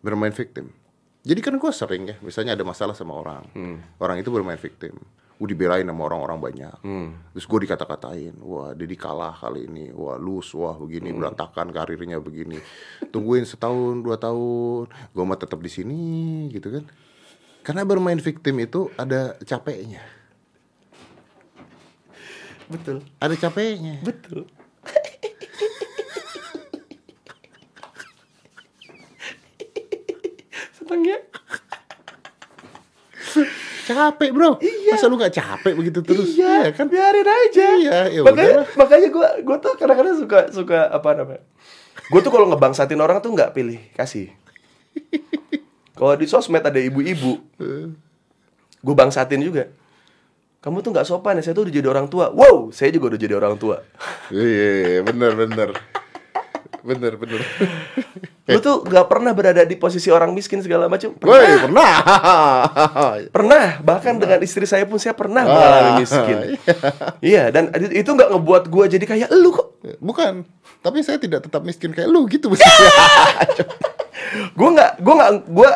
[SPEAKER 2] Bermain victim. Jadi kan gue sering ya, misalnya ada masalah sama orang.
[SPEAKER 1] Hmm.
[SPEAKER 2] Orang itu bermain victim. Gue dibelain sama orang-orang banyak.
[SPEAKER 1] Hmm.
[SPEAKER 2] Terus gue dikata-katain, wah Dedi kalah kali ini, wah lus, wah begini,
[SPEAKER 1] Hmm.
[SPEAKER 2] berantakan karirnya begini. Tungguin setahun, dua tahun, gue mah tetap di sini, gitu kan. Karena bermain victim itu ada capeknya.
[SPEAKER 1] betul
[SPEAKER 2] Ada capeknya.
[SPEAKER 1] betul seneng ya
[SPEAKER 2] Capek bro. Masa lu gak capek begitu terus?
[SPEAKER 1] Iya kan? biarin aja.
[SPEAKER 2] Iya, ya
[SPEAKER 1] makanya makanya gue gue tuh kadang-kadang suka suka apa namanya? Gue tuh kalau ngebangsatin orang tuh nggak pilih kasih. Kalau di sosmed ada ibu-ibu gue bangsatin juga. Kamu tuh nggak sopan ya saya tuh udah jadi orang tua. Wow saya juga udah jadi orang tua.
[SPEAKER 2] Iya, iya, bener, bener Bener, bener.
[SPEAKER 1] Lu tuh nggak pernah berada di posisi orang miskin segala macam
[SPEAKER 2] Woi, pernah.
[SPEAKER 1] Pernah. Bahkan dengan istri saya pun saya pernah mengalami miskin. Iya dan itu nggak ngebuat gue jadi kayak lu kok.
[SPEAKER 2] Bukan. Tapi saya tidak tetap miskin kayak lu gitu. Maksudnya
[SPEAKER 1] gue nggak gue nggak gue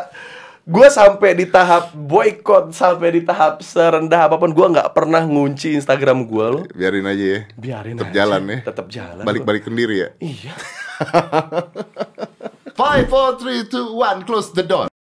[SPEAKER 1] gue sampai di tahap boykot sampai di tahap serendah apa pun gue nggak pernah ngunci Instagram gue lo.
[SPEAKER 2] Biarin aja ya.
[SPEAKER 1] Biarin
[SPEAKER 2] Tetap
[SPEAKER 1] aja.
[SPEAKER 2] jalan ya.
[SPEAKER 1] Tetap jalan
[SPEAKER 2] Balik-balik sendiri ya.
[SPEAKER 1] Iya.
[SPEAKER 2] Five, four, three, two, one, close the door